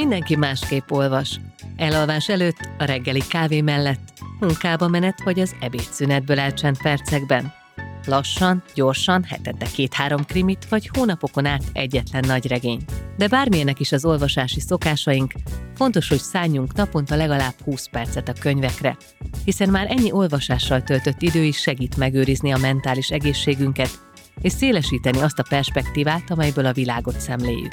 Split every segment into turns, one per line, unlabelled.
Mindenki másképp olvas. Elalvás előtt, a reggeli kávé mellett, munkába menet vagy az ebédszünetből elcsent percekben. Lassan, gyorsan, hetente két-három krimit, vagy hónapokon át egyetlen nagy regény. De bármilyenek is az olvasási szokásaink, fontos, hogy szálljunk naponta legalább 20 percet a könyvekre, hiszen már ennyi olvasással töltött idő is segít megőrizni a mentális egészségünket, és szélesíteni azt a perspektívát, amelyből a világot szemléljük.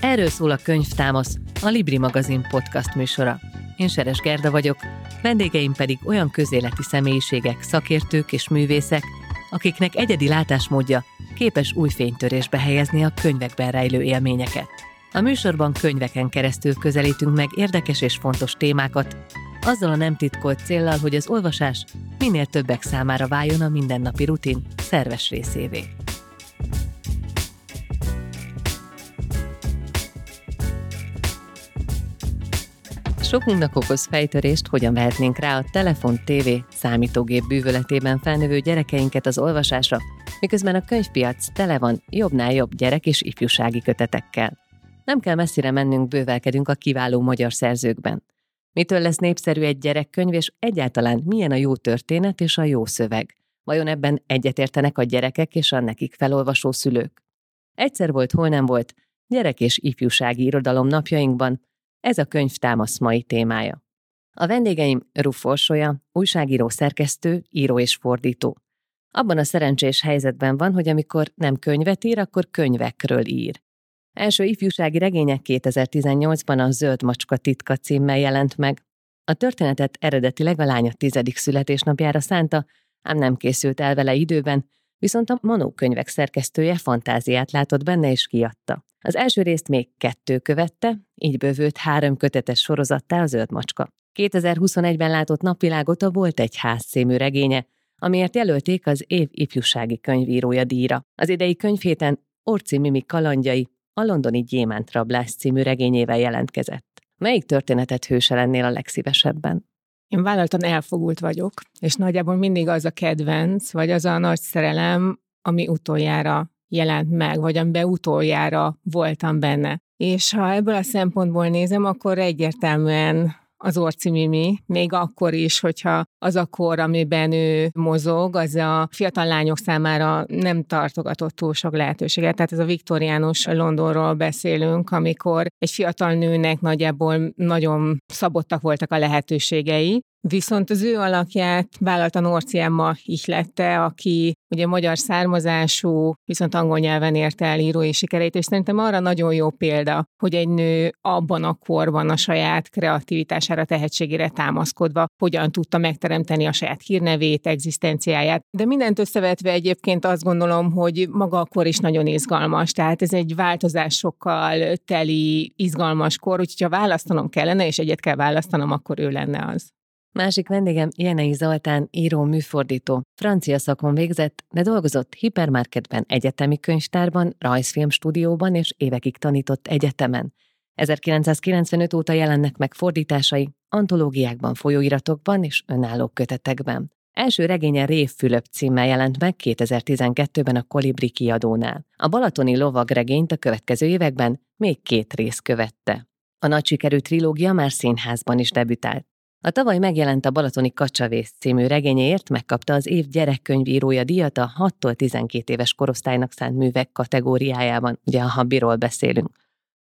Erről szól a Könyvtámasz, a Libri magazin podcast műsora. Én Seres Gerda vagyok, vendégeim pedig olyan közéleti személyiségek, szakértők és művészek, akiknek egyedi látásmódja képes új fénytörésbe helyezni a könyvekben rejlő élményeket. A műsorban könyveken keresztül közelítünk meg érdekes és fontos témákat, azzal a nem titkolt céllal, hogy az olvasás minél többek számára váljon a mindennapi rutin szerves részévé. Sokunknak okoz fejtörést, hogyan vehetnénk rá a telefon, tévé, számítógép bűvöletében felnövő gyerekeinket az olvasásra, miközben a könyvpiac tele van jobbnál jobb gyerek és ifjúsági kötetekkel. Nem kell messzire mennünk, bővelkedünk a kiváló magyar szerzőkben. Mitől lesz népszerű egy gyerekkönyv, és egyáltalán milyen a jó történet és a jó szöveg? Vajon ebben egyetértenek a gyerekek és a nekik felolvasó szülők? Egyszer volt, hol nem volt, gyerek és ifjúsági irodalom napjainkban, ez a könyv támasz mai témája. A vendégeim Ruf Orsolya, újságíró, szerkesztő, író és fordító. Abban a szerencsés helyzetben van, hogy amikor nem könyvet ír, akkor könyvekről ír. Első ifjúsági regények 2018-ban a Zöld Macska titka címmel jelent meg. A történetet eredetileg a lánya tizedik születésnapjára szánta, ám nem készült el vele időben, viszont a Manó könyvek szerkesztője fantáziát látott benne és kiadta. Az első részt még kettő követte, így bővült három kötetes sorozattá a Zöld Macska. 2021-ben látott napvilágot a Volt egy ház című regénye, amiért jelölték az év ifjúsági könyvírója díjra. Az idei könyvhéten Orci Mimi kalandjai a londoni Gyémántrablás című regényével jelentkezett. Melyik történetet hőse lennél a legszívesebben?
Én vállaltan elfogult vagyok, és nagyjából mindig az a kedvenc, vagy az a nagy szerelem, ami utoljára jelent meg, vagy amiben utoljára voltam benne. És ha ebből a szempontból nézem, akkor egyértelműen az Orci Mimi, még akkor is, hogyha az a kor, amiben ő mozog, az a fiatal lányok számára nem tartogatott túl sok lehetőséget. Tehát ez a viktoriánus Londonról beszélünk, amikor egy fiatal nőnek nagyjából nagyon szabottak voltak a lehetőségei, Viszont az ő alakját vállalta Norci Emma ihlette, aki ugye magyar származású, viszont angol nyelven érte el írói sikerét, és szerintem arra nagyon jó példa, hogy egy nő abban a korban a saját kreativitására, tehetségére támaszkodva hogyan tudta megteremteni a saját hírnevét, egzisztenciáját. De mindent összevetve egyébként azt gondolom, hogy maga a kor is nagyon izgalmas, tehát ez egy változásokkal teli, izgalmas kor, úgyhogy ha választanom kellene, és egyet kell választanom, akkor ő lenne az.
Másik vendégem Jenei Zoltán, író, műfordító. Francia szakon végzett, de dolgozott hipermarketben, egyetemi könyvtárban, rajzfilm stúdióban és évekig tanított egyetemen. 1995 óta jelennek meg fordításai, antológiákban, folyóiratokban és önálló kötetekben. Első regénye Rév Fülöp címmel jelent meg 2012-ben a Kolibri kiadónál. A Balatoni lovag regényt a következő években még két rész követte. A nagy sikerű trilógia már színházban is debütált. A tavaly megjelent a Balatoni Kacsavész című regényéért megkapta az év gyerekkönyvírója díjat a 6-tól 12 éves korosztálynak szánt művek kategóriájában, ugye a Habbiról beszélünk.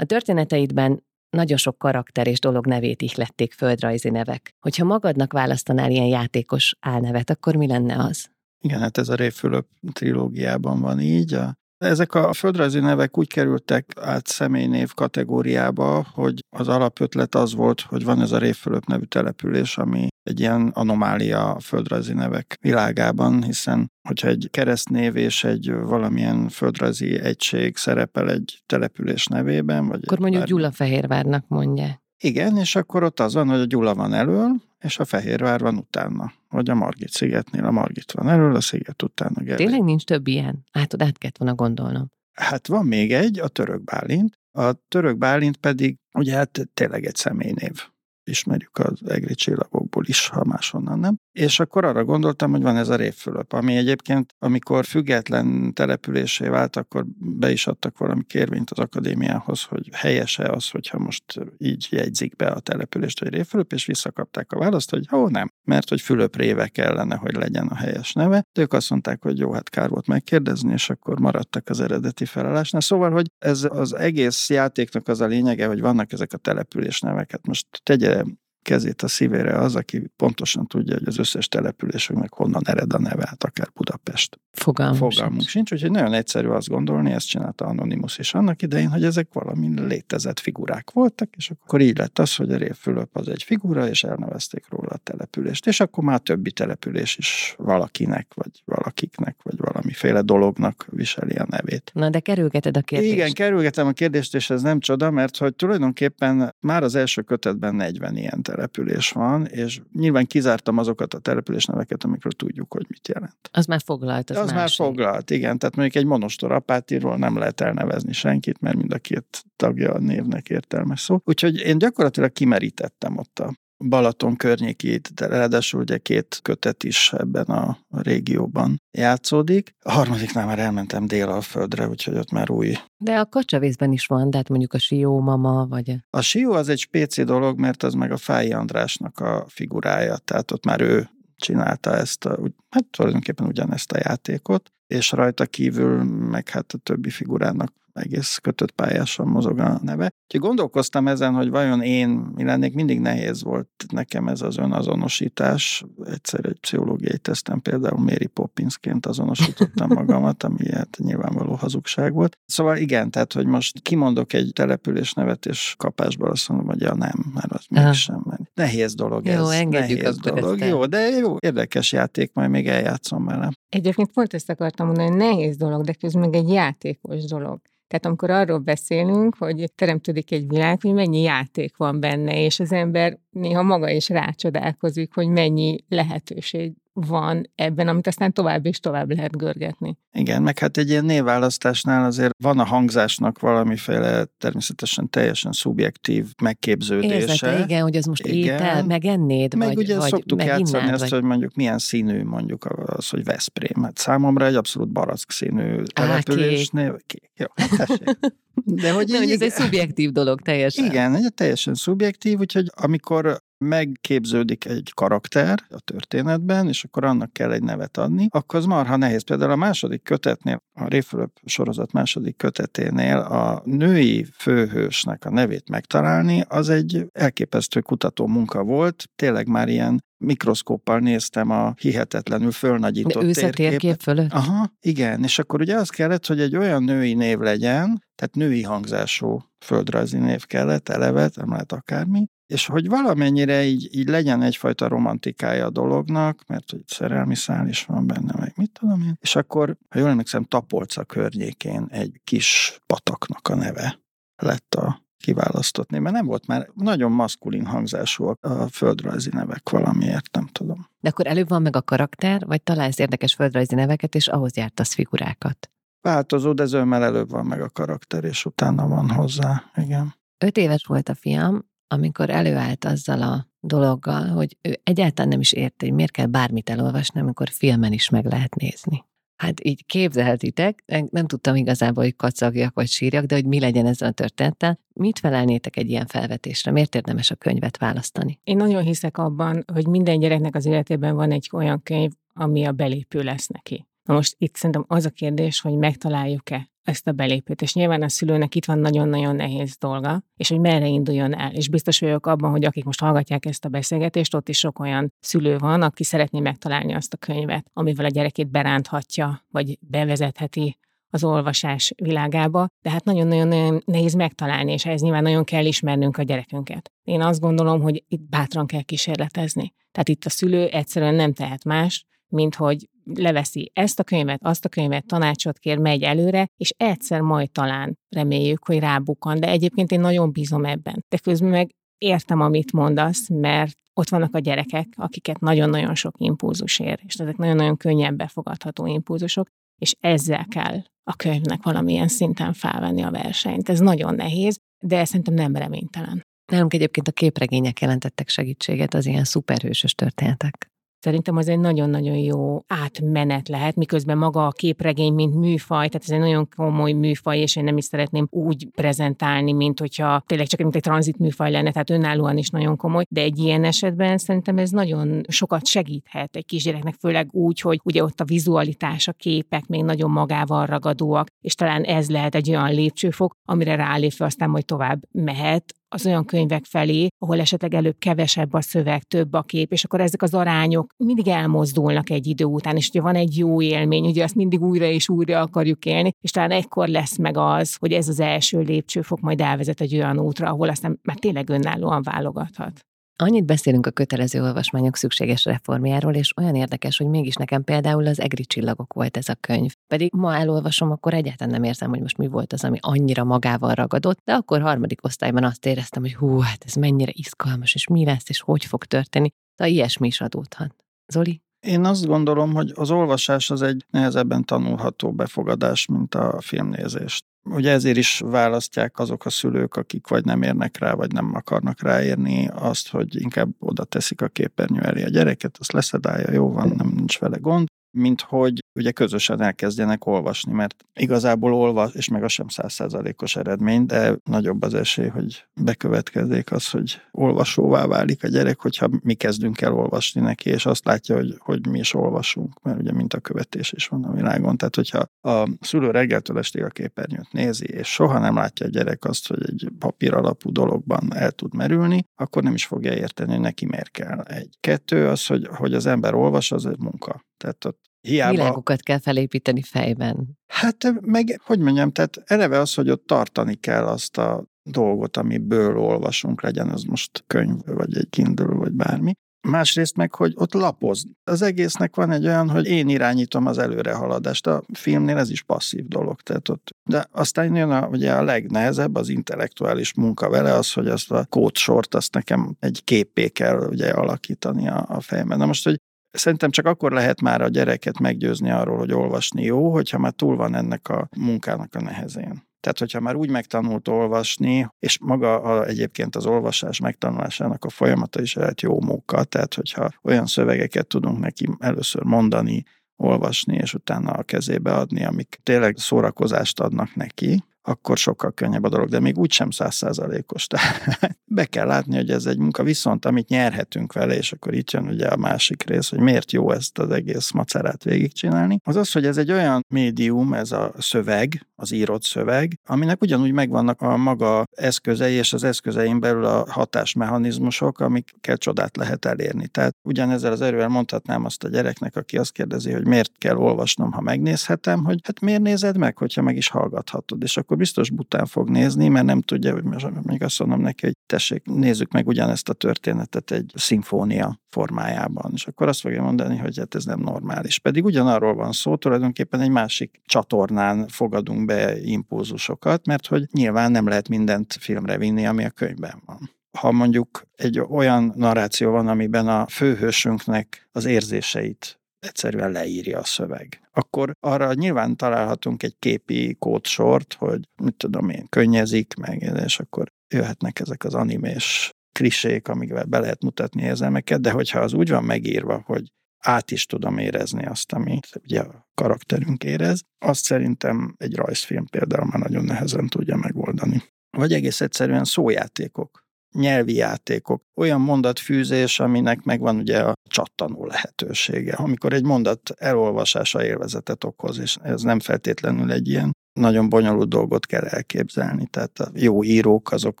A történeteidben nagyon sok karakter és dolog nevét ihlették földrajzi nevek. Hogyha magadnak választanál ilyen játékos álnevet, akkor mi lenne az?
Igen, hát ez a Réfülöp trilógiában van így. A ezek a földrajzi nevek úgy kerültek át személynév kategóriába, hogy az alapötlet az volt, hogy van ez a Révfölöp nevű település, ami egy ilyen anomália a földrajzi nevek világában, hiszen hogyha egy keresztnév és egy valamilyen földrajzi egység szerepel egy település nevében, vagy
akkor mondjuk bármi... Gyulafehérvárnak mondja.
Igen, és akkor ott az van, hogy a Gyula van elől, és a Fehérvár van utána. Vagy a Margit szigetnél a Margit van elől, a sziget utána. Gerli.
Tényleg nincs több ilyen? Hát át kellett volna gondolnom.
Hát van még egy, a török Bálint. A török Bálint pedig ugye hát tényleg egy személynév ismerjük az egri csillagokból is, ha máshonnan nem. és akkor arra gondoltam, hogy van ez a Révfülöp, ami egyébként, amikor független településé vált, akkor be is adtak valami kérvényt az akadémiához, hogy helyese az, hogyha most így jegyzik be a települést, hogy Révfülöp, és visszakapták a választ, hogy ó, nem, mert hogy Fülöp Réve kellene, hogy legyen a helyes neve. De ők azt mondták, hogy jó, hát kár volt megkérdezni, és akkor maradtak az eredeti felállásnál. Szóval, hogy ez az egész játéknak az a lényege, hogy vannak ezek a település neveket. Most tegye um, kezét a szívére az, aki pontosan tudja, hogy az összes településünknek honnan ered a neve, hát akár Budapest.
Fogalmunk,
Fogalmunk sincs. sincs, úgyhogy nagyon egyszerű azt gondolni, ezt csinálta Anonymous is annak idején, hogy ezek valami létezett figurák voltak, és akkor így lett az, hogy a Rév Fülöp az egy figura, és elnevezték róla a települést. És akkor már többi település is valakinek, vagy valakiknek, vagy valamiféle dolognak viseli a nevét.
Na, de kerülgeted a kérdést.
Igen, kerülgetem a kérdést, és ez nem csoda, mert hogy tulajdonképpen már az első kötetben 40 ilyen település van, és nyilván kizártam azokat a település neveket, amikről tudjuk, hogy mit jelent.
Az már foglalt, az,
az már foglalt, igen. Tehát mondjuk egy monostor apátiról nem lehet elnevezni senkit, mert mind a két tagja a névnek értelmes szó. Úgyhogy én gyakorlatilag kimerítettem ott a Balaton környékét, de ráadásul ugye két kötet is ebben a régióban játszódik. A harmadiknál már elmentem Délalföldre, úgyhogy ott már új.
De a kacsavészben is van, tehát mondjuk a Sió mama, vagy...
A Sió az egy spéci dolog, mert az meg a Fáji Andrásnak a figurája, tehát ott már ő csinálta ezt, a, hát tulajdonképpen ugyanezt a játékot, és rajta kívül meg hát a többi figurának egész kötött pályásan mozog a neve. Úgyhogy gondolkoztam ezen, hogy vajon én mi lennék, mindig nehéz volt nekem ez az önazonosítás. Egyszer egy pszichológiai tesztem például Mary Poppinsként azonosítottam magamat, ami hát nyilvánvaló hazugság volt. Szóval igen, tehát, hogy most kimondok egy település nevet, és kapásból azt mondom, hogy ja nem, mert az mégsem menni. Nehéz dolog
jó,
ez.
engedjük
nehéz dolog. Jó, de jó, érdekes játék, majd még eljátszom vele.
Egyébként pont ezt akartam mondani, hogy nehéz dolog, de közben meg egy játékos dolog. Tehát amikor arról beszélünk, hogy teremtődik egy világ, hogy mennyi játék van benne, és az ember néha maga is rácsodálkozik, hogy mennyi lehetőség van ebben, amit aztán tovább és tovább lehet görgetni.
Igen, meg hát egy ilyen névválasztásnál azért van a hangzásnak valamiféle természetesen teljesen szubjektív megképződése.
Érzete, igen, hogy az most igen. étel, megennéd,
meg
vagy,
ugye
vagy
szoktuk
meg
játszani
innád,
ezt,
vagy...
hogy mondjuk milyen színű mondjuk az, hogy Veszprém. Hát számomra egy abszolút barack színű település.
kék.
Név, kék. Jó, hát tessék. De hogy,
De, hogy ez egy szubjektív dolog teljesen.
igen, egy teljesen szubjektív, úgyhogy amikor megképződik egy karakter a történetben, és akkor annak kell egy nevet adni, akkor az marha nehéz. Például a második kötetnél, a Réfülöp sorozat második köteténél a női főhősnek a nevét megtalálni, az egy elképesztő kutató munka volt. Tényleg már ilyen mikroszkóppal néztem a hihetetlenül
De
fölnagyított térképet.
térkép fölött?
Aha, igen, és akkor ugye az kellett, hogy egy olyan női név legyen, tehát női hangzású földrajzi név kellett, eleve, nem lehet akármi, és hogy valamennyire így, így legyen egyfajta romantikája a dolognak, mert hogy szerelmi szál is van benne, meg mit tudom én, és akkor, ha jól emlékszem, Tapolca környékén egy kis pataknak a neve lett a kiválasztott név, mert nem volt már nagyon maszkulin hangzásúak a földrajzi nevek valamiért, nem tudom.
De akkor előbb van meg a karakter, vagy találsz érdekes földrajzi neveket, és ahhoz jártasz figurákat.
Változó, de zömmel előbb van meg a karakter, és utána van hozzá, igen.
Öt éves volt a fiam, amikor előállt azzal a dologgal, hogy ő egyáltalán nem is érti, hogy miért kell bármit elolvasni, amikor filmen is meg lehet nézni. Hát így képzelhetitek, nem tudtam igazából, hogy kacagjak vagy sírjak, de hogy mi legyen ezzel a történettel. Mit felelnétek egy ilyen felvetésre? Miért érdemes a könyvet választani?
Én nagyon hiszek abban, hogy minden gyereknek az életében van egy olyan könyv, ami a belépő lesz neki. Na most itt szerintem az a kérdés, hogy megtaláljuk-e ezt a belépőt, és nyilván a szülőnek itt van nagyon-nagyon nehéz dolga, és hogy merre induljon el. És biztos vagyok abban, hogy akik most hallgatják ezt a beszélgetést, ott is sok olyan szülő van, aki szeretné megtalálni azt a könyvet, amivel a gyerekét beránthatja, vagy bevezetheti az olvasás világába, de hát nagyon-nagyon nehéz megtalálni, és ehhez nyilván nagyon kell ismernünk a gyerekünket. Én azt gondolom, hogy itt bátran kell kísérletezni. Tehát itt a szülő egyszerűen nem tehet más, mint hogy leveszi ezt a könyvet, azt a könyvet, tanácsot kér, megy előre, és egyszer majd talán reméljük, hogy rábukkan. De egyébként én nagyon bízom ebben. De közben meg értem, amit mondasz, mert ott vannak a gyerekek, akiket nagyon-nagyon sok impulzus ér, és ezek nagyon-nagyon könnyen befogadható impulzusok, és ezzel kell a könyvnek valamilyen szinten felvenni a versenyt. Ez nagyon nehéz, de szerintem nem reménytelen.
Nálunk egyébként a képregények jelentettek segítséget, az ilyen szuperhősös történetek.
Szerintem az egy nagyon-nagyon jó átmenet lehet, miközben maga a képregény, mint műfaj, tehát ez egy nagyon komoly műfaj, és én nem is szeretném úgy prezentálni, mint hogyha tényleg csak mint egy tranzit műfaj lenne, tehát önállóan is nagyon komoly, de egy ilyen esetben szerintem ez nagyon sokat segíthet egy kisgyereknek, főleg úgy, hogy ugye ott a vizualitás, a képek még nagyon magával ragadóak, és talán ez lehet egy olyan lépcsőfok, amire rálépve aztán majd tovább mehet, az olyan könyvek felé, ahol esetleg előbb kevesebb a szöveg, több a kép, és akkor ezek az arányok mindig elmozdulnak egy idő után, és ugye van egy jó élmény, ugye azt mindig újra és újra akarjuk élni, és talán ekkor lesz meg az, hogy ez az első lépcsőfok majd elvezet egy olyan útra, ahol aztán már tényleg önállóan válogathat.
Annyit beszélünk a kötelező olvasmányok szükséges reformjáról, és olyan érdekes, hogy mégis nekem például az egri csillagok volt ez a könyv. Pedig ma elolvasom, akkor egyáltalán nem érzem, hogy most mi volt az, ami annyira magával ragadott, de akkor harmadik osztályban azt éreztem, hogy hú, hát ez mennyire izgalmas, és mi lesz, és hogy fog történni. De ilyesmi is adódhat. Zoli?
Én azt gondolom, hogy az olvasás az egy nehezebben tanulható befogadás, mint a filmnézést. Ugye ezért is választják azok a szülők, akik vagy nem érnek rá, vagy nem akarnak ráérni azt, hogy inkább oda teszik a képernyő elé a gyereket, azt leszedálja, jó van, nem nincs vele gond, mint hogy ugye közösen elkezdjenek olvasni, mert igazából olvas, és meg az sem százszázalékos eredmény, de nagyobb az esély, hogy bekövetkezik az, hogy olvasóvá válik a gyerek, hogyha mi kezdünk el olvasni neki, és azt látja, hogy, hogy mi is olvasunk, mert ugye mint a követés is van a világon. Tehát, hogyha a szülő reggeltől estig a képernyőt nézi, és soha nem látja a gyerek azt, hogy egy papír alapú dologban el tud merülni, akkor nem is fogja érteni, hogy neki miért kell. Egy. Kettő az, hogy, hogy az ember olvas, az egy munka. Tehát ott
Hiába... Világokat kell felépíteni fejben.
Hát meg, hogy mondjam, tehát eleve az, hogy ott tartani kell azt a dolgot, amiből olvasunk, legyen az most könyv, vagy egy Kindle, vagy bármi. Másrészt meg, hogy ott lapoz. Az egésznek van egy olyan, hogy én irányítom az előrehaladást. A filmnél ez is passzív dolog. Tehát ott. De aztán jön a, ugye a legnehezebb, az intellektuális munka vele, az, hogy azt a kódsort, azt nekem egy képé kell ugye alakítani a, a fejemben. Na most, hogy Szerintem csak akkor lehet már a gyereket meggyőzni arról, hogy olvasni jó, hogyha már túl van ennek a munkának a nehezén. Tehát, hogyha már úgy megtanult olvasni, és maga a, egyébként az olvasás megtanulásának a folyamata is lehet jó munka, tehát hogyha olyan szövegeket tudunk neki először mondani, olvasni, és utána a kezébe adni, amik tényleg szórakozást adnak neki, akkor sokkal könnyebb a dolog, de még úgysem százszázalékos. Tehát be kell látni, hogy ez egy munka, viszont amit nyerhetünk vele, és akkor itt jön ugye a másik rész, hogy miért jó ezt az egész macerát végigcsinálni, az az, hogy ez egy olyan médium, ez a szöveg, az írott szöveg, aminek ugyanúgy megvannak a maga eszközei, és az eszközein belül a hatásmechanizmusok, amikkel csodát lehet elérni. Tehát ugyanezzel az erővel mondhatnám azt a gyereknek, aki azt kérdezi, hogy miért kell olvasnom, ha megnézhetem, hogy hát miért nézed meg, hogyha meg is hallgathatod. És akkor biztos bután fog nézni, mert nem tudja, hogy még azt mondom neki, hogy tessék, nézzük meg ugyanezt a történetet egy szimfónia formájában. És akkor azt fogja mondani, hogy hát ez nem normális. Pedig ugyanarról van szó, tulajdonképpen egy másik csatornán fogadunk be impulzusokat, mert hogy nyilván nem lehet mindent filmre vinni, ami a könyvben van ha mondjuk egy olyan narráció van, amiben a főhősünknek az érzéseit egyszerűen leírja a szöveg. Akkor arra nyilván találhatunk egy képi kódsort, hogy mit tudom én, könnyezik meg, és akkor jöhetnek ezek az animés klisék, amikvel be lehet mutatni érzelmeket, de hogyha az úgy van megírva, hogy át is tudom érezni azt, amit ugye a karakterünk érez, azt szerintem egy rajzfilm például már nagyon nehezen tudja megoldani. Vagy egész egyszerűen szójátékok nyelvi játékok, olyan mondatfűzés, aminek megvan ugye a csattanó lehetősége. Amikor egy mondat elolvasása élvezetet okoz, és ez nem feltétlenül egy ilyen nagyon bonyolult dolgot kell elképzelni. Tehát a jó írók azok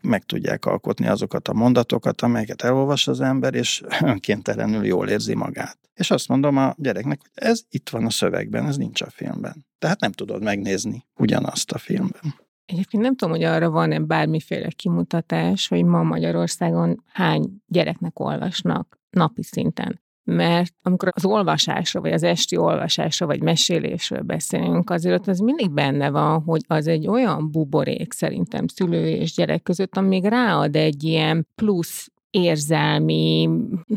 meg tudják alkotni azokat a mondatokat, amelyeket elolvas az ember, és önkéntelenül jól érzi magát. És azt mondom a gyereknek, hogy ez itt van a szövegben, ez nincs a filmben. Tehát nem tudod megnézni ugyanazt a filmben.
Egyébként nem tudom, hogy arra van-e bármiféle kimutatás, hogy ma Magyarországon hány gyereknek olvasnak napi szinten. Mert amikor az olvasásra, vagy az esti olvasásra, vagy mesélésről beszélünk, azért ott az mindig benne van, hogy az egy olyan buborék szerintem szülő és gyerek között, ami még ráad egy ilyen plusz érzelmi,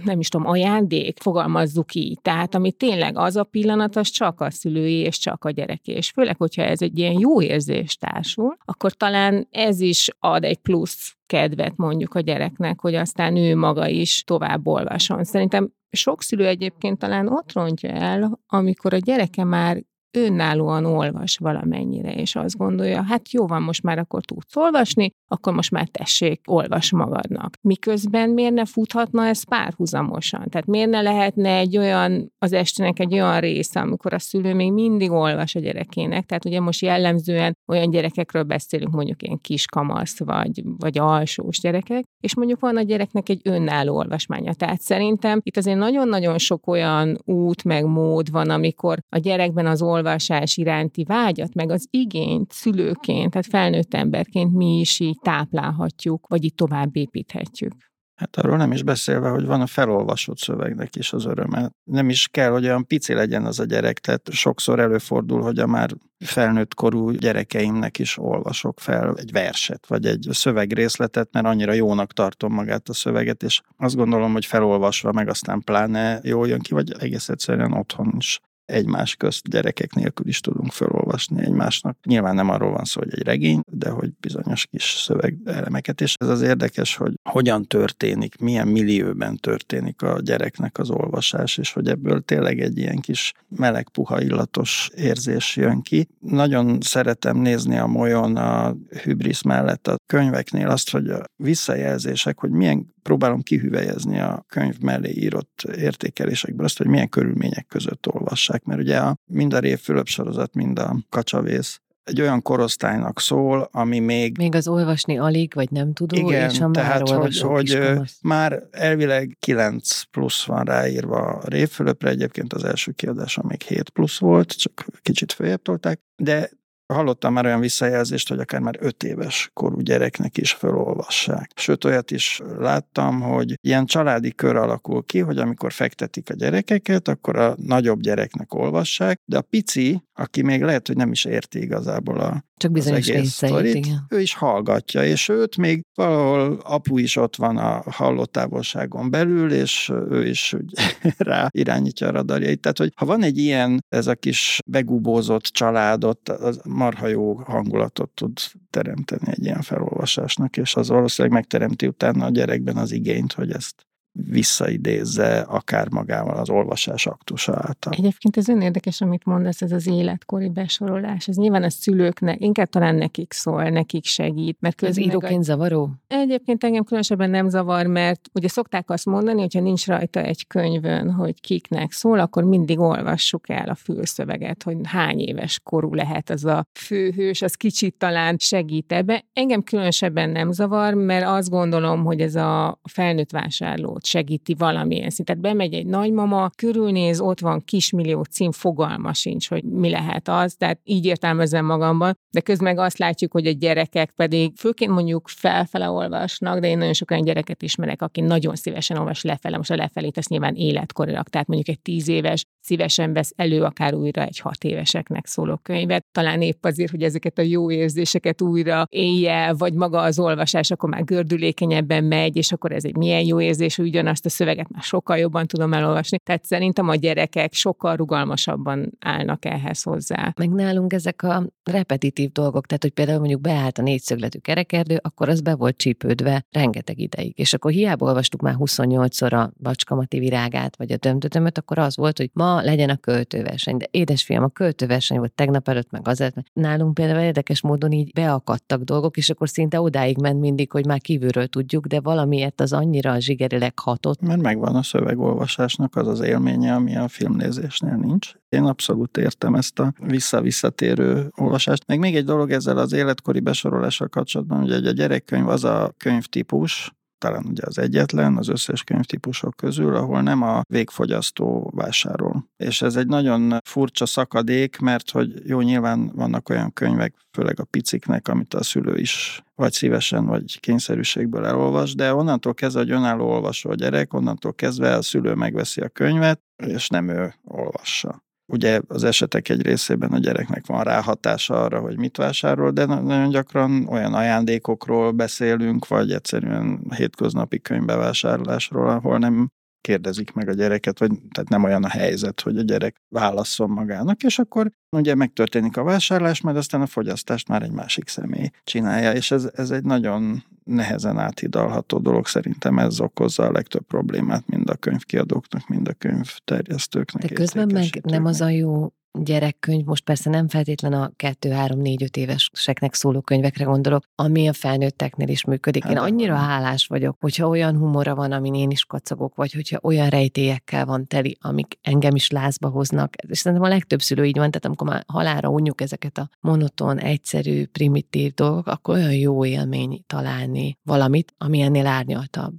nem is tudom, ajándék, fogalmazzuk így. Tehát ami tényleg az a pillanat, az csak a szülői és csak a gyereké. És főleg, hogyha ez egy ilyen jó érzés társul, akkor talán ez is ad egy plusz kedvet mondjuk a gyereknek, hogy aztán ő maga is tovább olvason. Szerintem sok szülő egyébként talán ott rontja el, amikor a gyereke már önállóan olvas valamennyire, és azt gondolja, hát jó van, most már akkor tudsz olvasni, akkor most már tessék, olvas magadnak. Miközben miért ne futhatna ez párhuzamosan? Tehát miért ne lehetne egy olyan, az estének egy olyan része, amikor a szülő még mindig olvas a gyerekének, tehát ugye most jellemzően olyan gyerekekről beszélünk, mondjuk ilyen kiskamasz, vagy, vagy alsós gyerekek, és mondjuk van a gyereknek egy önálló olvasmánya. Tehát szerintem itt azért nagyon-nagyon sok olyan út, meg mód van, amikor a gyerekben az olvasás iránti vágyat, meg az igényt szülőként, tehát felnőtt emberként mi is így táplálhatjuk, vagy itt tovább építhetjük.
Hát arról nem is beszélve, hogy van a felolvasott szövegnek is az öröme. Nem is kell, hogy olyan pici legyen az a gyerek, tehát sokszor előfordul, hogy a már felnőtt korú gyerekeimnek is olvasok fel egy verset, vagy egy szövegrészletet, mert annyira jónak tartom magát a szöveget, és azt gondolom, hogy felolvasva meg aztán pláne jól jön ki, vagy egész egyszerűen otthon is egymás közt gyerekek nélkül is tudunk felolvasni egymásnak. Nyilván nem arról van szó, hogy egy regény, de hogy bizonyos kis szövegelemeket, és ez az érdekes, hogy hogyan történik, milyen millióben történik a gyereknek az olvasás, és hogy ebből tényleg egy ilyen kis meleg, puha, illatos érzés jön ki. Nagyon szeretem nézni a molyon a hübrisz mellett a könyveknél azt, hogy a visszajelzések, hogy milyen próbálom kihüvelyezni a könyv mellé írott értékelésekből azt, hogy milyen körülmények között olvassák, mert ugye a, mind a Rév Fülöp sorozat, mind a Kacsavész egy olyan korosztálynak szól, ami még...
Még az olvasni alig, vagy nem tudó,
igen,
és a
tehát,
már
hogy, hogy már elvileg 9 plusz van ráírva a Révfülöpre, egyébként az első kiadása még 7 plusz volt, csak kicsit följebb tolták, de Hallottam már olyan visszajelzést, hogy akár már öt éves korú gyereknek is felolvassák. Sőt, olyat is láttam, hogy ilyen családi kör alakul ki, hogy amikor fektetik a gyerekeket, akkor a nagyobb gyereknek olvassák, de a pici, aki még lehet, hogy nem is érti igazából a
csak bizonyos
az egész sztorit, igen. ő is hallgatja, és őt még valahol apu is ott van a hallótávolságon belül, és ő is úgy, rá irányítja a radarjait. Tehát, hogy ha van egy ilyen, ez a kis begubózott családot, az marha jó hangulatot tud teremteni egy ilyen felolvasásnak, és az valószínűleg megteremti utána a gyerekben az igényt, hogy ezt visszaidézze akár magával az olvasás aktusa által.
Egyébként ez érdekes, amit mondasz, ez az életkori besorolás. Ez nyilván a szülőknek, inkább talán nekik szól, nekik segít.
Mert ez íróként a... zavaró?
Egyébként engem különösebben nem zavar, mert ugye szokták azt mondani, hogyha nincs rajta egy könyvön, hogy kiknek szól, akkor mindig olvassuk el a fülszöveget, hogy hány éves korú lehet az a főhős, az kicsit talán segít ebbe. Engem különösebben nem zavar, mert azt gondolom, hogy ez a felnőtt vásárló segíti valamilyen szinten. Tehát bemegy egy nagymama, körülnéz, ott van kismillió cím, fogalma sincs, hogy mi lehet az, tehát így értelmezem magamban, de közben azt látjuk, hogy a gyerekek pedig főként mondjuk felfele olvasnak, de én nagyon sok olyan gyereket ismerek, aki nagyon szívesen olvas lefele, most a lefelét ezt nyilván életkorilag, tehát mondjuk egy tíz éves szívesen vesz elő akár újra egy hat éveseknek szóló könyvet, talán épp azért, hogy ezeket a jó érzéseket újra élje, vagy maga az olvasás, akkor már gördülékenyebben megy, és akkor ez egy milyen jó érzés, hogy ugyanazt a szöveget már sokkal jobban tudom elolvasni. Tehát szerintem a gyerekek sokkal rugalmasabban állnak ehhez hozzá.
Meg nálunk ezek a repetitív dolgok, tehát hogy például mondjuk beállt a négyszögletű kerekerdő, akkor az be volt csípődve rengeteg ideig. És akkor hiába olvastuk már 28-szor a Bacskamati virágát, vagy a dömtödömöt, akkor az volt, hogy ma legyen a költőverseny. De édesfiam, a költőverseny volt tegnap előtt, meg azért, mert nálunk például érdekes módon így beakadtak dolgok, és akkor szinte odáig ment mindig, hogy már kívülről tudjuk, de valamiért az annyira zsigerileg hatott.
Mert megvan a szövegolvasásnak az az élménye, ami a filmnézésnél nincs. Én abszolút értem ezt a vissza-visszatérő olvasást. Meg még egy dolog ezzel az életkori besorolással kapcsolatban, hogy a gyerekkönyv az a könyvtípus, talán ugye az egyetlen az összes könyvtípusok közül, ahol nem a végfogyasztó vásárol. És ez egy nagyon furcsa szakadék, mert hogy jó, nyilván vannak olyan könyvek, főleg a piciknek, amit a szülő is vagy szívesen, vagy kényszerűségből elolvas, de onnantól kezdve, hogy önálló olvasó a gyerek, onnantól kezdve a szülő megveszi a könyvet, és nem ő olvassa. Ugye az esetek egy részében a gyereknek van ráhatása arra, hogy mit vásárol, de nagyon gyakran olyan ajándékokról beszélünk, vagy egyszerűen hétköznapi könyvbevásárlásról, ahol nem kérdezik meg a gyereket, vagy tehát nem olyan a helyzet, hogy a gyerek válasszon magának, és akkor ugye megtörténik a vásárlás, majd aztán a fogyasztást már egy másik személy csinálja, és ez, ez egy nagyon nehezen áthidalható dolog. Szerintem ez okozza a legtöbb problémát mind a könyvkiadóknak, mind a könyvterjesztőknek.
De közben meg nem az a jó gyerekkönyv, most persze nem feltétlen a 2, 3, 4, 5 éveseknek szóló könyvekre gondolok, ami a felnőtteknél is működik. Én hát, annyira hálás vagyok, hogyha olyan humora van, amin én is kacagok, vagy hogyha olyan rejtélyekkel van teli, amik engem is lázba hoznak. És szerintem a legtöbb szülő így van, tehát amikor már halára unjuk ezeket a monoton, egyszerű, primitív dolgok, akkor olyan jó élmény találni valamit, ami ennél árnyaltabb.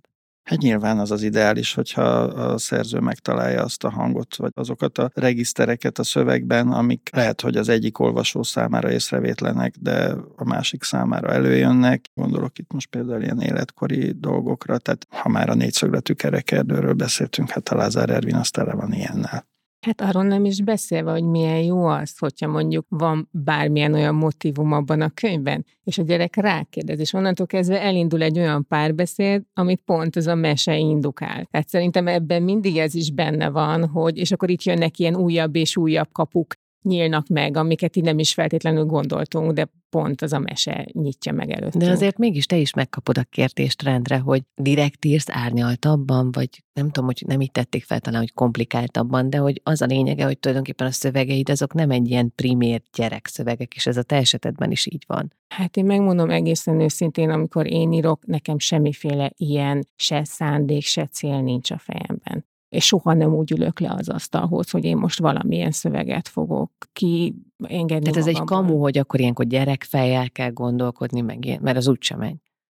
Hát nyilván az az ideális, hogyha a szerző megtalálja azt a hangot, vagy azokat a regisztereket a szövegben, amik lehet, hogy az egyik olvasó számára észrevétlenek, de a másik számára előjönnek. Gondolok itt most például ilyen életkori dolgokra, tehát ha már a négyszögletű kerekerdőről beszéltünk, hát a Lázár Ervin az tele van ilyennel.
Hát arról nem is beszélve, hogy milyen jó az, hogyha mondjuk van bármilyen olyan motivum abban a könyvben, és a gyerek rákérdez, és onnantól kezdve elindul egy olyan párbeszéd, amit pont ez a mese indukál. Tehát szerintem ebben mindig ez is benne van, hogy, és akkor itt jönnek ilyen újabb és újabb kapuk, nyílnak meg, amiket így nem is feltétlenül gondoltunk, de pont az a mese nyitja meg előtt.
De azért mégis te is megkapod a kérdést rendre, hogy direkt írsz árnyaltabban, vagy nem tudom, hogy nem így tették fel talán, hogy komplikáltabban, de hogy az a lényege, hogy tulajdonképpen a szövegeid azok nem egy ilyen primér gyerek szövegek, és ez a te esetedben is így van.
Hát én megmondom egészen őszintén, amikor én írok, nekem semmiféle ilyen se szándék, se cél nincs a fejemben és soha nem úgy ülök le az asztalhoz, hogy én most valamilyen szöveget fogok ki engedni
Tehát ez egy kamu, hogy akkor ilyenkor gyerekfejjel kell gondolkodni, meg ilyen, mert az úgysem megy.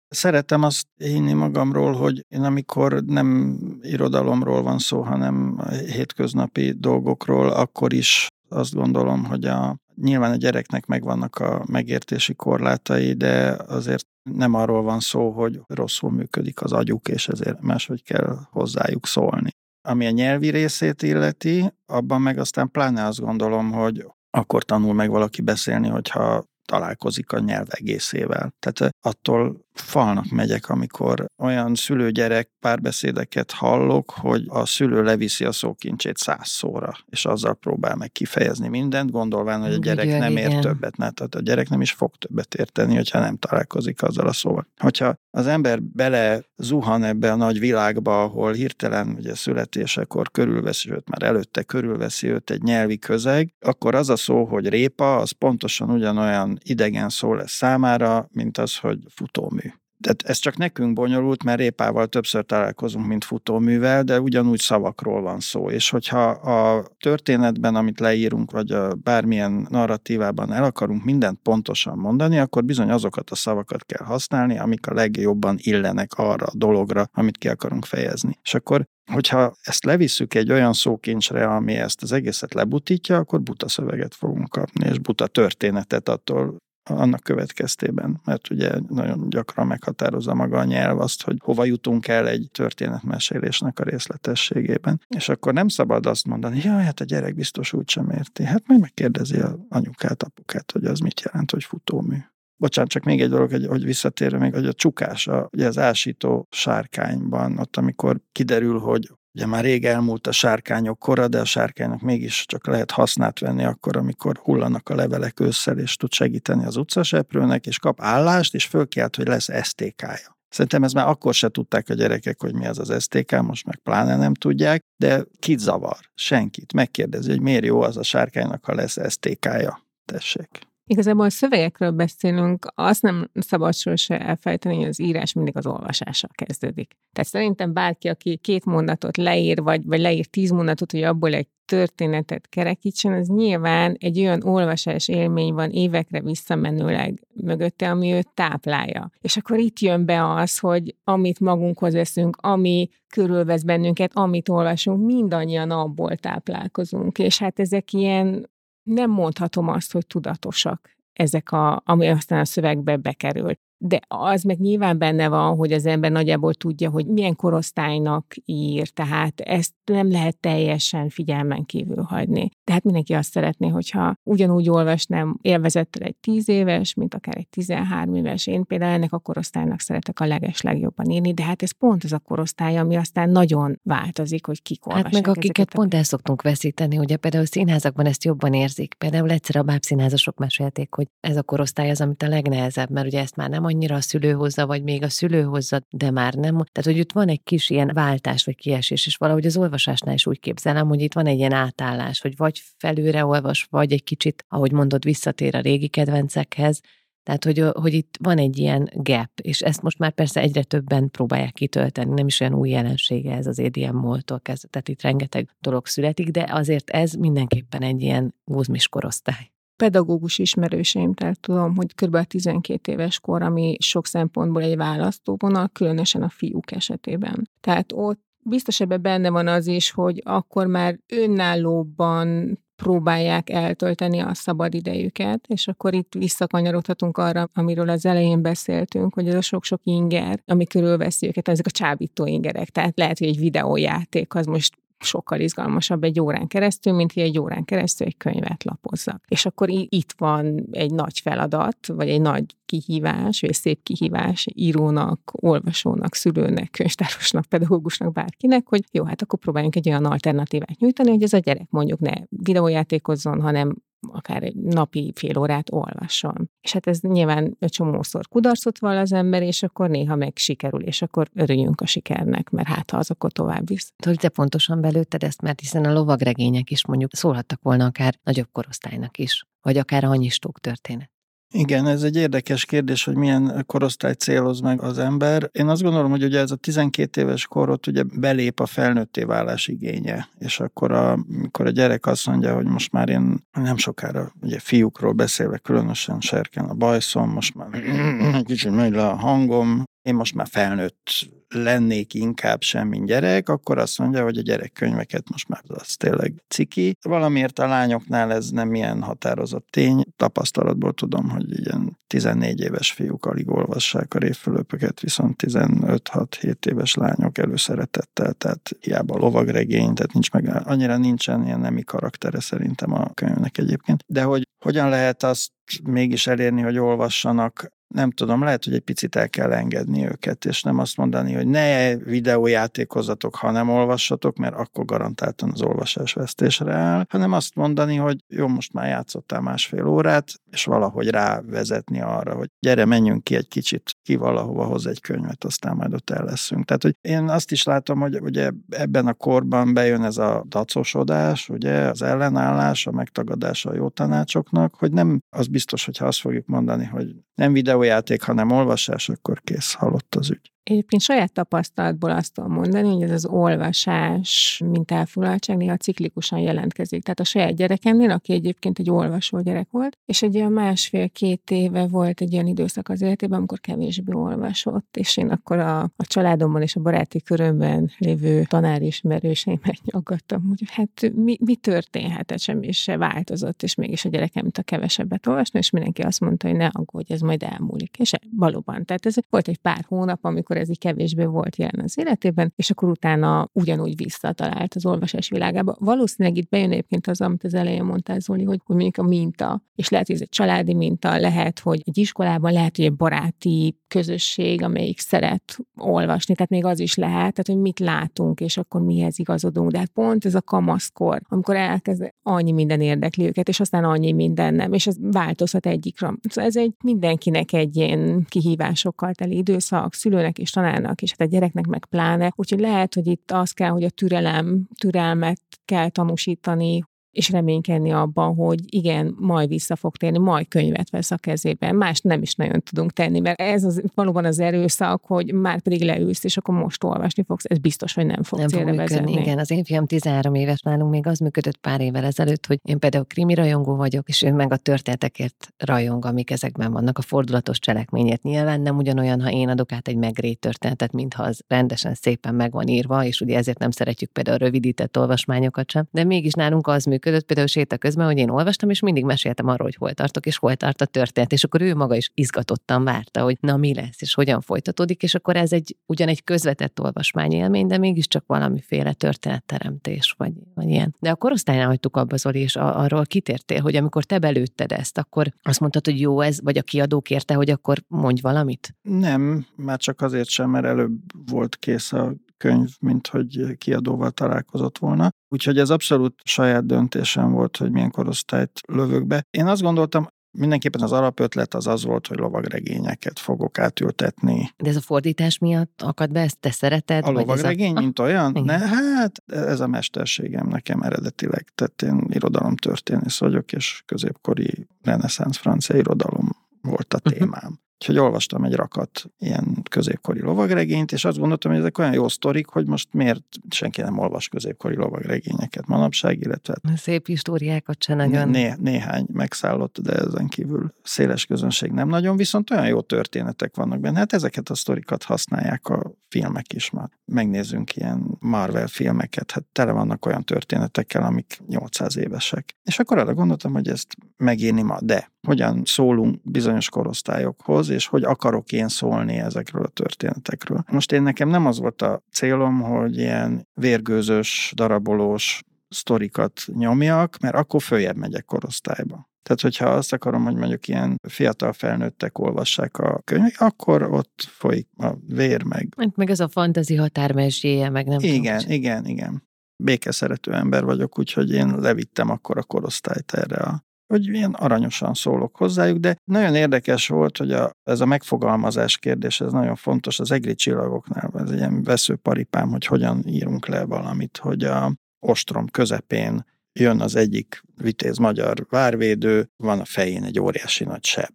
Szeretem azt hinni magamról, hogy én amikor nem irodalomról van szó, hanem hétköznapi dolgokról, akkor is azt gondolom, hogy a, nyilván a gyereknek megvannak a megértési korlátai, de azért nem arról van szó, hogy rosszul működik az agyuk, és ezért máshogy kell hozzájuk szólni. Ami a nyelvi részét illeti, abban meg aztán pláne azt gondolom, hogy akkor tanul meg valaki beszélni, hogyha találkozik a nyelv egészével. Tehát attól falnak megyek, amikor olyan szülőgyerek párbeszédeket hallok, hogy a szülő leviszi a szókincsét száz szóra, és azzal próbál meg kifejezni mindent, gondolván, hogy a gyerek igen, nem ér igen. többet, tehát a gyerek nem is fog többet érteni, hogyha nem találkozik azzal a szóval. Hogyha az ember bele zuhan ebbe a nagy világba, ahol hirtelen ugye születésekor körülveszi, sőt már előtte körülveszi őt egy nyelvi közeg, akkor az a szó, hogy répa, az pontosan ugyanolyan idegen szó lesz számára, mint az, hogy futómű. Tehát ez csak nekünk bonyolult, mert répával többször találkozunk, mint futóművel, de ugyanúgy szavakról van szó. És hogyha a történetben, amit leírunk, vagy a bármilyen narratívában el akarunk mindent pontosan mondani, akkor bizony azokat a szavakat kell használni, amik a legjobban illenek arra a dologra, amit ki akarunk fejezni. És akkor hogyha ezt levisszük egy olyan szókincsre, ami ezt az egészet lebutítja, akkor buta szöveget fogunk kapni, és buta történetet attól annak következtében, mert ugye nagyon gyakran meghatározza maga a nyelv azt, hogy hova jutunk el egy történetmesélésnek a részletességében. És akkor nem szabad azt mondani, hogy hát a gyerek biztos úgy sem érti. Hát majd megkérdezi a anyukát, apukát, hogy az mit jelent, hogy futómű. Bocsánat, csak még egy dolog, hogy, hogy visszatérve még, hogy a csukás, a, ugye az ásító sárkányban, ott amikor kiderül, hogy Ugye már rég elmúlt a sárkányok kora, de a sárkánynak mégis csak lehet hasznát venni akkor, amikor hullanak a levelek ősszel, és tud segíteni az utcaseprőnek, és kap állást, és fölkelt, hogy lesz STK-ja. Szerintem ez már akkor se tudták a gyerekek, hogy mi az az STK, most meg pláne nem tudják, de kit zavar? Senkit. Megkérdezi, hogy miért jó az a sárkánynak, ha lesz STK-ja. Tessék.
Igazából a szövegekről beszélünk, azt nem szabad se elfejteni, hogy az írás mindig az olvasással kezdődik. Tehát szerintem bárki, aki két mondatot leír, vagy, vagy leír tíz mondatot, hogy abból egy történetet kerekítsen, az nyilván egy olyan olvasás élmény van évekre visszamenőleg mögötte, ami őt táplálja. És akkor itt jön be az, hogy amit magunkhoz veszünk, ami körülvesz bennünket, amit olvasunk, mindannyian abból táplálkozunk. És hát ezek ilyen nem mondhatom azt, hogy tudatosak ezek, a, ami aztán a szövegbe bekerül de az meg nyilván benne van, hogy az ember nagyjából tudja, hogy milyen korosztálynak ír, tehát ezt nem lehet teljesen figyelmen kívül hagyni. Tehát mindenki azt szeretné, hogyha ugyanúgy olvasnám élvezettel egy tíz éves, mint akár egy 13 éves. Én például ennek a korosztálynak szeretek a leges legjobban írni, de hát ez pont az a korosztály, ami aztán nagyon változik, hogy kik
Hát meg akiket pont el szoktunk veszíteni, ugye például színházakban ezt jobban érzik. Például egyszer a bábszínházasok mesélték, hogy ez a korosztály az, amit a legnehezebb, mert ugye ezt már nem annyira a szülő hozza, vagy még a szülő hozza, de már nem. Tehát, hogy itt van egy kis ilyen váltás, vagy kiesés, és valahogy az olvasásnál is úgy képzelem, hogy itt van egy ilyen átállás, hogy vagy felőre olvas, vagy egy kicsit, ahogy mondod, visszatér a régi kedvencekhez, tehát, hogy, hogy itt van egy ilyen gap, és ezt most már persze egyre többen próbálják kitölteni, nem is olyan új jelensége ez az EDM moltól kezdve, tehát itt rengeteg dolog születik, de azért ez mindenképpen egy ilyen guzmis korosztály
pedagógus ismerőseim, tehát tudom, hogy kb. 12 éves kor, ami sok szempontból egy választóvonal, különösen a fiúk esetében. Tehát ott biztos ebben benne van az is, hogy akkor már önállóban próbálják eltölteni a szabad idejüket, és akkor itt visszakanyarodhatunk arra, amiről az elején beszéltünk, hogy ez a sok-sok inger, ami körülveszi őket, ezek a csábító ingerek. Tehát lehet, hogy egy videójáték az most sokkal izgalmasabb egy órán keresztül, mint hogy egy órán keresztül egy könyvet lapozzak. És akkor itt van egy nagy feladat, vagy egy nagy kihívás, vagy egy szép kihívás írónak, olvasónak, szülőnek, könyvtárosnak, pedagógusnak, bárkinek, hogy jó, hát akkor próbáljunk egy olyan alternatívát nyújtani, hogy ez a gyerek mondjuk ne videójátékozzon, hanem akár egy napi fél órát olvasson. És hát ez nyilván egy csomószor kudarcot val az ember, és akkor néha meg sikerül, és akkor örüljünk a sikernek, mert hát ha az akkor tovább visz.
Hogy te pontosan belőtted ezt, mert hiszen a lovagregények is mondjuk szólhattak volna akár nagyobb korosztálynak is, vagy akár a hanyistók történet.
Igen, ez egy érdekes kérdés, hogy milyen korosztály céloz meg az ember. Én azt gondolom, hogy ugye ez a 12 éves korot ugye belép a felnőtté válás igénye, és akkor a, amikor a gyerek azt mondja, hogy most már én nem sokára, ugye fiúkról beszélve, különösen serken a bajszom, most már kicsit megy le a hangom, én most már felnőtt lennék inkább sem, mint gyerek, akkor azt mondja, hogy a gyerekkönyveket most már az tényleg ciki. Valamiért a lányoknál ez nem ilyen határozott tény. Tapasztalatból tudom, hogy ilyen 14 éves fiúk alig olvassák a révfülöpöket, viszont 15-6-7 éves lányok előszeretettel, tehát hiába lovagregény, tehát nincs meg, annyira nincsen ilyen nemi karaktere szerintem a könyvnek egyébként. De hogy hogyan lehet azt mégis elérni, hogy olvassanak nem tudom, lehet, hogy egy picit el kell engedni őket, és nem azt mondani, hogy ne videójátékozatok, ha nem olvassatok, mert akkor garantáltan az olvasás vesztésre áll, hanem azt mondani, hogy jó, most már játszottál másfél órát, és valahogy rávezetni arra, hogy gyere, menjünk ki egy kicsit, ki valahova hoz egy könyvet, aztán majd ott el leszünk. Tehát, hogy én azt is látom, hogy ugye ebben a korban bejön ez a dacosodás, ugye az ellenállás, a megtagadása a jó tanácsoknak, hogy nem az biztos, hogyha azt fogjuk mondani, hogy nem videó videójáték, hanem olvasás, akkor kész, halott az ügy.
Egyébként saját tapasztalatból azt tudom mondani, hogy ez az olvasás, mint elfoglaltság néha ciklikusan jelentkezik. Tehát a saját gyerekemnél, aki egyébként egy olvasó gyerek volt, és egy olyan másfél-két éve volt egy olyan időszak az életében, amikor kevésbé olvasott, és én akkor a, a családomban és a baráti körömben lévő tanárismerőseimet nyaggattam, hogy hát mi, mi történhet, hát semmi se változott, és mégis a gyerekem mint a kevesebbet olvasni, és mindenki azt mondta, hogy ne aggódj, ez majd elmúlik. És valóban, tehát ez volt egy pár hónap, amikor akkor ez így kevésbé volt jelen az életében, és akkor utána ugyanúgy visszatalált az olvasás világába. Valószínűleg itt bejön egyébként az, amit az elején mondtál, Zoli, hogy, hogy mondjuk a minta, és lehet, hogy ez egy családi minta, lehet, hogy egy iskolában, lehet, hogy egy baráti közösség, amelyik szeret olvasni, tehát még az is lehet, tehát hogy mit látunk, és akkor mihez igazodunk. De hát pont ez a kamaszkor, amikor elkezd annyi minden érdekli őket, és aztán annyi minden nem, és ez változhat egyikre. Szóval ez egy mindenkinek egy ilyen kihívásokkal teli időszak, szülőnek és tanárnak, és hát a gyereknek meg pláne. Úgyhogy lehet, hogy itt az kell, hogy a türelem, türelmet kell tanúsítani, és reménykedni abban, hogy igen, majd vissza fog térni, majd könyvet vesz a kezében. Más nem is nagyon tudunk tenni, mert ez az, valóban az erőszak, hogy már pedig leülsz, és akkor most olvasni fogsz, ez biztos, hogy nem fog nem célra fog vezetni.
Igen, az én fiam 13 éves nálunk még az működött pár évvel ezelőtt, hogy én például krimi rajongó vagyok, és ő meg a történetekért rajong, amik ezekben vannak, a fordulatos cselekményért. Nyilván nem ugyanolyan, ha én adok át egy megrét történetet, mintha az rendesen szépen meg van írva, és ugye ezért nem szeretjük például a rövidített olvasmányokat sem, de mégis nálunk az működött, működött például séta közben, hogy én olvastam, és mindig meséltem arról, hogy hol tartok, és hol tart a történet, és akkor ő maga is izgatottan várta, hogy na mi lesz, és hogyan folytatódik, és akkor ez egy ugyan egy közvetett olvasmányélmény, de mégiscsak valamiféle történetteremtés, vagy, vagy ilyen. De a korosztálynál hagytuk abba, Zoli, és a, arról kitértél, hogy amikor te belőtted ezt, akkor azt mondtad, hogy jó ez, vagy a kiadó kérte, hogy akkor mondj valamit?
Nem, már csak azért sem, mert előbb volt kész a könyv, mint hogy kiadóval találkozott volna. Úgyhogy ez abszolút saját döntésem volt, hogy milyen korosztályt lövök be. Én azt gondoltam, Mindenképpen az alapötlet az az volt, hogy lovagregényeket fogok átültetni.
De ez a fordítás miatt akad be, ezt te szereted?
A lovagregény, a... mint olyan?
Igen.
Ne, hát ez a mesterségem nekem eredetileg. Tehát én irodalomtörténész vagyok, és középkori reneszánsz francia irodalom volt a témám. Uh-huh. Úgyhogy olvastam egy rakat ilyen középkori lovagregényt, és azt gondoltam, hogy ezek olyan jó sztorik, hogy most miért senki nem olvas középkori lovagregényeket manapság, illetve...
Szép históriákat se nagyon.
Né- néhány megszállott, de ezen kívül széles közönség nem nagyon, viszont olyan jó történetek vannak benne. Hát ezeket a sztorikat használják a filmek is már. Megnézzünk ilyen Marvel filmeket, hát tele vannak olyan történetekkel, amik 800 évesek. És akkor arra gondoltam, hogy ezt megírni ma, de hogyan szólunk bizonyos korosztályokhoz, és hogy akarok én szólni ezekről a történetekről. Most én nekem nem az volt a célom, hogy ilyen vérgőzös, darabolós sztorikat nyomjak, mert akkor följebb megyek korosztályba. Tehát, hogyha azt akarom, hogy mondjuk ilyen fiatal felnőttek olvassák a könyvet, akkor ott folyik a vér meg.
Meg ez a fantazi határmesdjéje, meg nem
Igen,
tudom.
igen, igen. Békeszerető ember vagyok, úgyhogy én levittem akkor a korosztályt erre a hogy ilyen aranyosan szólok hozzájuk, de nagyon érdekes volt, hogy a, ez a megfogalmazás kérdés, ez nagyon fontos az egri csillagoknál, ez ilyen veszőparipám, hogy hogyan írunk le valamit, hogy a ostrom közepén jön az egyik vitéz magyar várvédő, van a fején egy óriási nagy seb.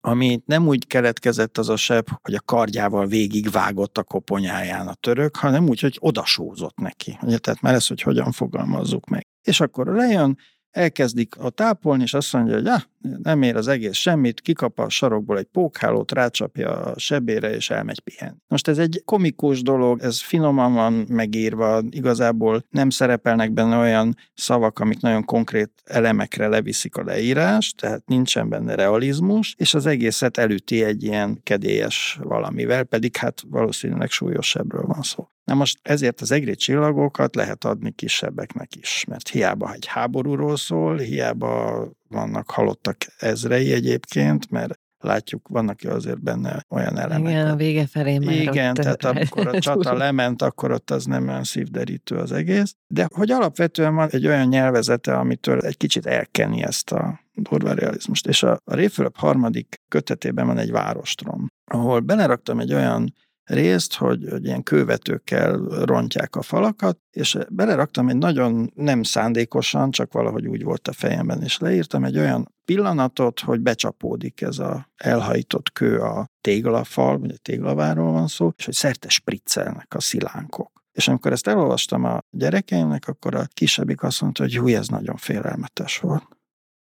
Ami nem úgy keletkezett az a seb, hogy a kardjával végig vágott a koponyáján a török, hanem úgy, hogy odasózott neki. Ugye, tehát már ez, hogy hogyan fogalmazzuk meg. És akkor lejön, elkezdik a tápolni, és azt mondja, hogy ah, nem ér az egész semmit, kikap a sarokból egy pókhálót, rácsapja a sebére, és elmegy pihen. Most ez egy komikus dolog, ez finoman van megírva, igazából nem szerepelnek benne olyan szavak, amik nagyon konkrét elemekre leviszik a leírást, tehát nincsen benne realizmus, és az egészet elüti egy ilyen kedélyes valamivel, pedig hát valószínűleg súlyosabbról van szó. Na most ezért az egri csillagokat lehet adni kisebbeknek is, mert hiába egy háborúról szól, hiába vannak halottak ezrei egyébként, mert látjuk, vannak azért benne olyan elemek.
Igen, a vége felé már
Igen,
ott
tehát amikor a csata lement, akkor ott az nem olyan szívderítő az egész. De hogy alapvetően van egy olyan nyelvezete, amitől egy kicsit elkeni ezt a durva realizmust. És a, a harmadik kötetében van egy várostrom, ahol beleraktam egy olyan részt, hogy, hogy ilyen kővetőkkel rontják a falakat, és beleraktam egy nagyon nem szándékosan, csak valahogy úgy volt a fejemben, és leírtam egy olyan pillanatot, hogy becsapódik ez a elhajtott kő a téglafal, vagy a téglaváról van szó, és hogy szerte spriccelnek a szilánkok. És amikor ezt elolvastam a gyerekeimnek, akkor a kisebbik azt mondta, hogy hú, ez nagyon félelmetes volt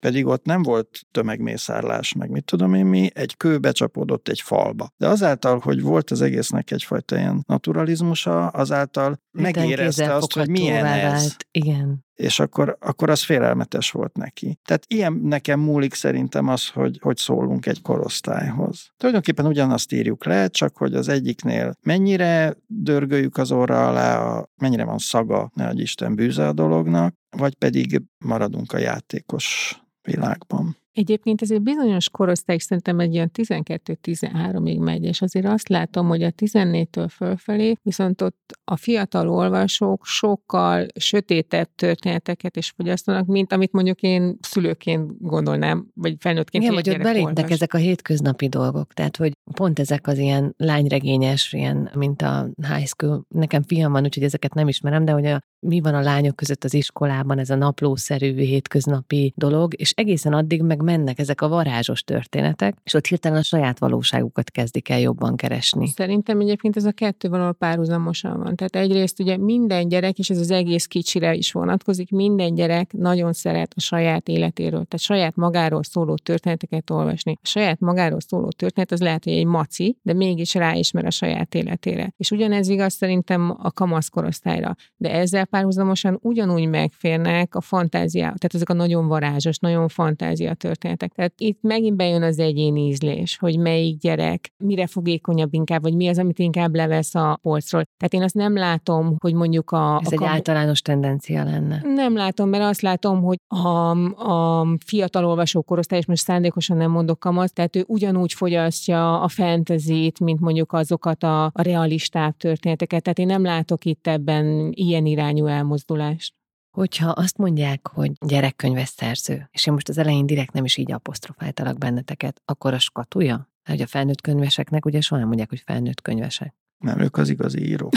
pedig ott nem volt tömegmészárlás, meg mit tudom én mi, egy kő becsapódott egy falba. De azáltal, hogy volt az egésznek egyfajta ilyen naturalizmusa, azáltal megérezte azt, hogy milyen ez. Vált.
Igen.
És akkor, akkor az félelmetes volt neki. Tehát ilyen nekem múlik szerintem az, hogy hogy szólunk egy korosztályhoz. Tulajdonképpen ugyanazt írjuk le, csak hogy az egyiknél mennyire dörgöljük az orra alá, a, mennyire van szaga, ne Isten bűze a dolognak, vagy pedig maradunk a játékos Be like bum.
Egyébként ez egy bizonyos korosztály, szerintem egy ilyen 12-13-ig megy, és azért azt látom, hogy a 14-től fölfelé, viszont ott a fiatal olvasók sokkal sötétebb történeteket is fogyasztanak, mint amit mondjuk én szülőként gondolnám, vagy felnőttként.
Igen, hogy ott belépnek ezek a hétköznapi dolgok, tehát hogy pont ezek az ilyen lányregényes, ilyen, mint a high school. Nekem fiam van, úgyhogy ezeket nem ismerem, de hogy a, mi van a lányok között az iskolában, ez a naplószerű hétköznapi dolog, és egészen addig meg mennek ezek a varázsos történetek, és ott hirtelen a saját valóságukat kezdik el jobban keresni.
Szerintem egyébként ez a kettő valahol párhuzamosan van. Tehát egyrészt ugye minden gyerek, és ez az egész kicsire is vonatkozik, minden gyerek nagyon szeret a saját életéről, tehát saját magáról szóló történeteket olvasni. A saját magáról szóló történet az lehet, hogy egy maci, de mégis ráismer a saját életére. És ugyanez igaz szerintem a kamaszkorosztályra. De ezzel párhuzamosan ugyanúgy megférnek a fantázia, tehát ezek a nagyon varázsos, nagyon fantázia történetek. Tehát itt megint bejön az egyéni ízlés, hogy melyik gyerek mire fogékonyabb inkább, vagy mi az, amit inkább levesz a polcról. Tehát én azt nem látom, hogy mondjuk a...
Ez
a
egy kam... általános tendencia lenne.
Nem látom, mert azt látom, hogy a, a fiatal olvasó korosztály, és most szándékosan nem mondok kamasz, tehát ő ugyanúgy fogyasztja a fentezit, mint mondjuk azokat a, a realistább történeteket. Tehát én nem látok itt ebben ilyen irányú elmozdulást.
Hogyha azt mondják, hogy gyerekkönyves szerző, és én most az elején direkt nem is így apostrofáltalak benneteket, akkor a skatuja? Hogy a felnőtt könyveseknek ugye soha nem mondják, hogy felnőtt könyvesek.
Nem, ők az igazi írók.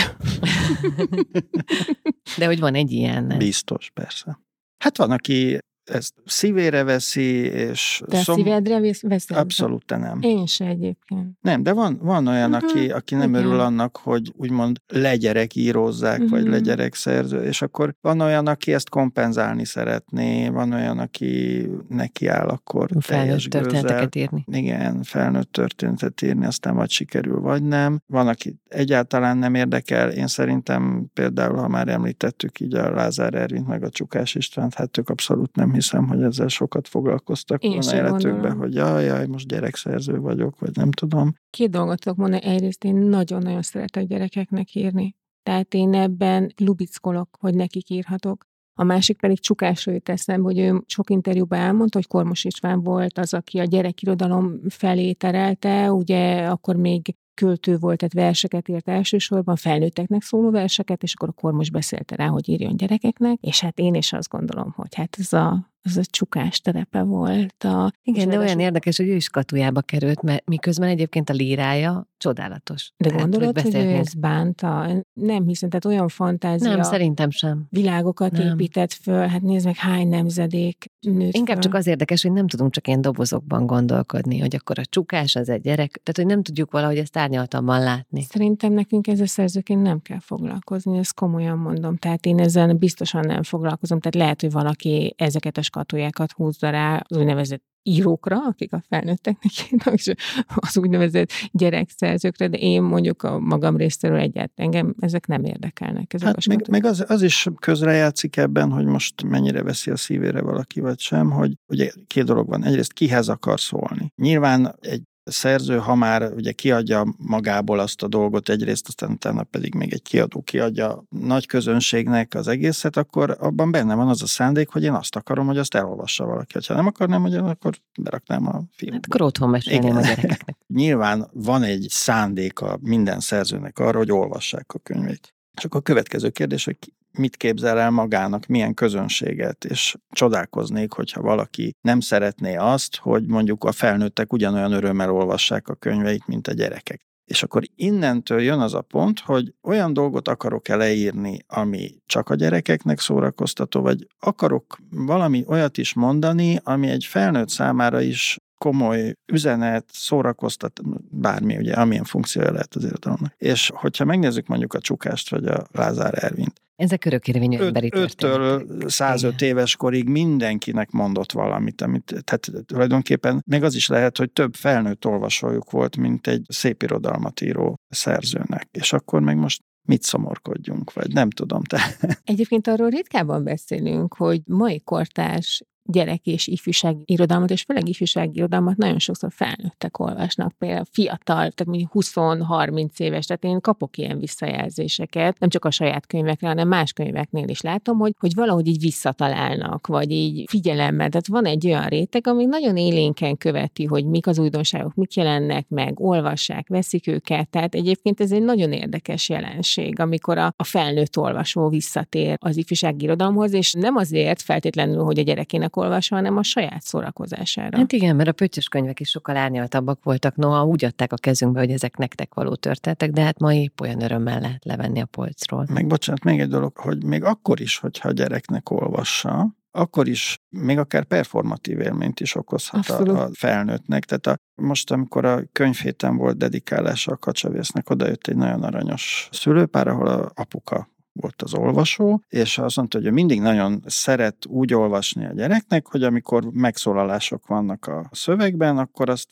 De hogy van egy ilyen, nem?
Biztos, persze. Hát van, aki ezt szívére veszi, és...
Te szom... szívedre veszed?
Abszolút nem.
Én se egyébként.
Nem, de van, van olyan, uh-huh. aki, aki nem Igen. örül annak, hogy úgymond legyerek írózzák, uh-huh. vagy mhm. legyerek szerző, és akkor van olyan, aki ezt kompenzálni szeretné, van olyan, aki neki áll akkor
felnőtt történeteket írni.
Igen, felnőtt történetet írni, aztán vagy sikerül, vagy nem. Van, aki egyáltalán nem érdekel. Én szerintem például, ha már említettük így a Lázár Ervint, meg a Csukás Istvánt, hát ők abszolút nem hiszem, hogy ezzel sokat foglalkoztak Én volna életükben, hogy jaj, jaj, most gyerekszerző vagyok, vagy nem tudom.
Két dolgot tudok mondani. Egyrészt én nagyon-nagyon szeretek gyerekeknek írni. Tehát én ebben lubickolok, hogy nekik írhatok. A másik pedig csukásra jut eszembe, hogy ő sok interjúban elmondta, hogy Kormos István volt az, aki a gyerekirodalom felé terelte, ugye akkor még költő volt, tehát verseket írt elsősorban, felnőtteknek szóló verseket, és akkor a Kormos beszélte rá, hogy írjon gyerekeknek, és hát én is azt gondolom, hogy hát ez a az a csukás terepe volt. A,
Igen, de olyan érdekes, hogy ő is katujába került, mert miközben egyébként a lírája csodálatos.
De tehát, gondolod, hogy, hogy ő ezt bánta? Nem hiszem, tehát olyan fantázia.
Nem, szerintem sem.
Világokat nem. épített föl, hát nézd meg hány nemzedék nőtt
Inkább föl. csak az érdekes, hogy nem tudunk csak ilyen dobozokban gondolkodni, hogy akkor a csukás az egy gyerek, tehát hogy nem tudjuk valahogy ezt árnyaltabban látni.
Szerintem nekünk ez a szerzőként nem kell foglalkozni, ezt komolyan mondom. Tehát én ezzel biztosan nem foglalkozom, tehát lehet, hogy valaki ezeket a skatujákat húzza rá az úgynevezett írókra, akik a felnőtteknek írnak, és az úgynevezett gyerekszerzőkre, de én mondjuk a magam részéről egyáltalán engem ezek nem érdekelnek. Ezek
hát meg, meg az, az is közrejátszik ebben, hogy most mennyire veszi a szívére valaki, vagy sem, hogy ugye két dolog van. Egyrészt kihez akar szólni. Nyilván egy szerző, ha már ugye kiadja magából azt a dolgot egyrészt, aztán utána pedig még egy kiadó kiadja nagy közönségnek az egészet, akkor abban benne van az a szándék, hogy én azt akarom, hogy azt elolvassa valaki. Ha nem akarnám, hogy akkor beraknám a filmbe.
Hát akkor otthon mesélném a gyerekeknek.
Nyilván van egy szándéka minden szerzőnek arra, hogy olvassák a könyvét. Akkor a következő kérdés, hogy mit képzel el magának, milyen közönséget, és csodálkoznék, hogyha valaki nem szeretné azt, hogy mondjuk a felnőttek ugyanolyan örömmel olvassák a könyveit, mint a gyerekek. És akkor innentől jön az a pont, hogy olyan dolgot akarok-e leírni, ami csak a gyerekeknek szórakoztató, vagy akarok valami olyat is mondani, ami egy felnőtt számára is komoly üzenet, szórakoztat, bármi, ugye, amilyen funkciója lehet az irodalomnak. És hogyha megnézzük mondjuk a Csukást, vagy a Lázár Ervint,
ezek örökérvényű emberi
5-től 105 éves korig mindenkinek mondott valamit, amit, tehát tulajdonképpen még az is lehet, hogy több felnőtt olvasójuk volt, mint egy szép irodalmat író szerzőnek. És akkor meg most mit szomorkodjunk, vagy nem tudom. Te.
Egyébként arról ritkában beszélünk, hogy mai kortárs gyerek és ifjúság irodalmat, és főleg ifjúság irodalmat nagyon sokszor felnőttek olvasnak, például fiatal, tehát mondjuk 20-30 éves, tehát én kapok ilyen visszajelzéseket, nem csak a saját könyvekre, hanem más könyveknél is látom, hogy, hogy valahogy így visszatalálnak, vagy így figyelemmel, tehát van egy olyan réteg, ami nagyon élénken követi, hogy mik az újdonságok, mik jelennek meg, olvassák, veszik őket, tehát egyébként ez egy nagyon érdekes jelenség, amikor a, a felnőtt olvasó visszatér az ifjúsági irodalomhoz, és nem azért feltétlenül, hogy a gyerekének olvasva, hanem a saját szórakozására.
Hát igen, mert a pöttyös könyvek is sokkal árnyaltabbak voltak, noha úgy adták a kezünkbe, hogy ezek nektek való történetek, de hát ma épp olyan örömmel lehet levenni a polcról.
Meg bocsánat, még egy dolog, hogy még akkor is, hogyha a gyereknek olvassa, akkor is még akár performatív élményt is okozhat a, a felnőttnek. Tehát a, most, amikor a könyvhéten volt dedikálása a kacsavésznek, odajött egy nagyon aranyos szülőpár, ahol a apuka volt az olvasó, és azt mondta, hogy ő mindig nagyon szeret úgy olvasni a gyereknek, hogy amikor megszólalások vannak a szövegben, akkor azt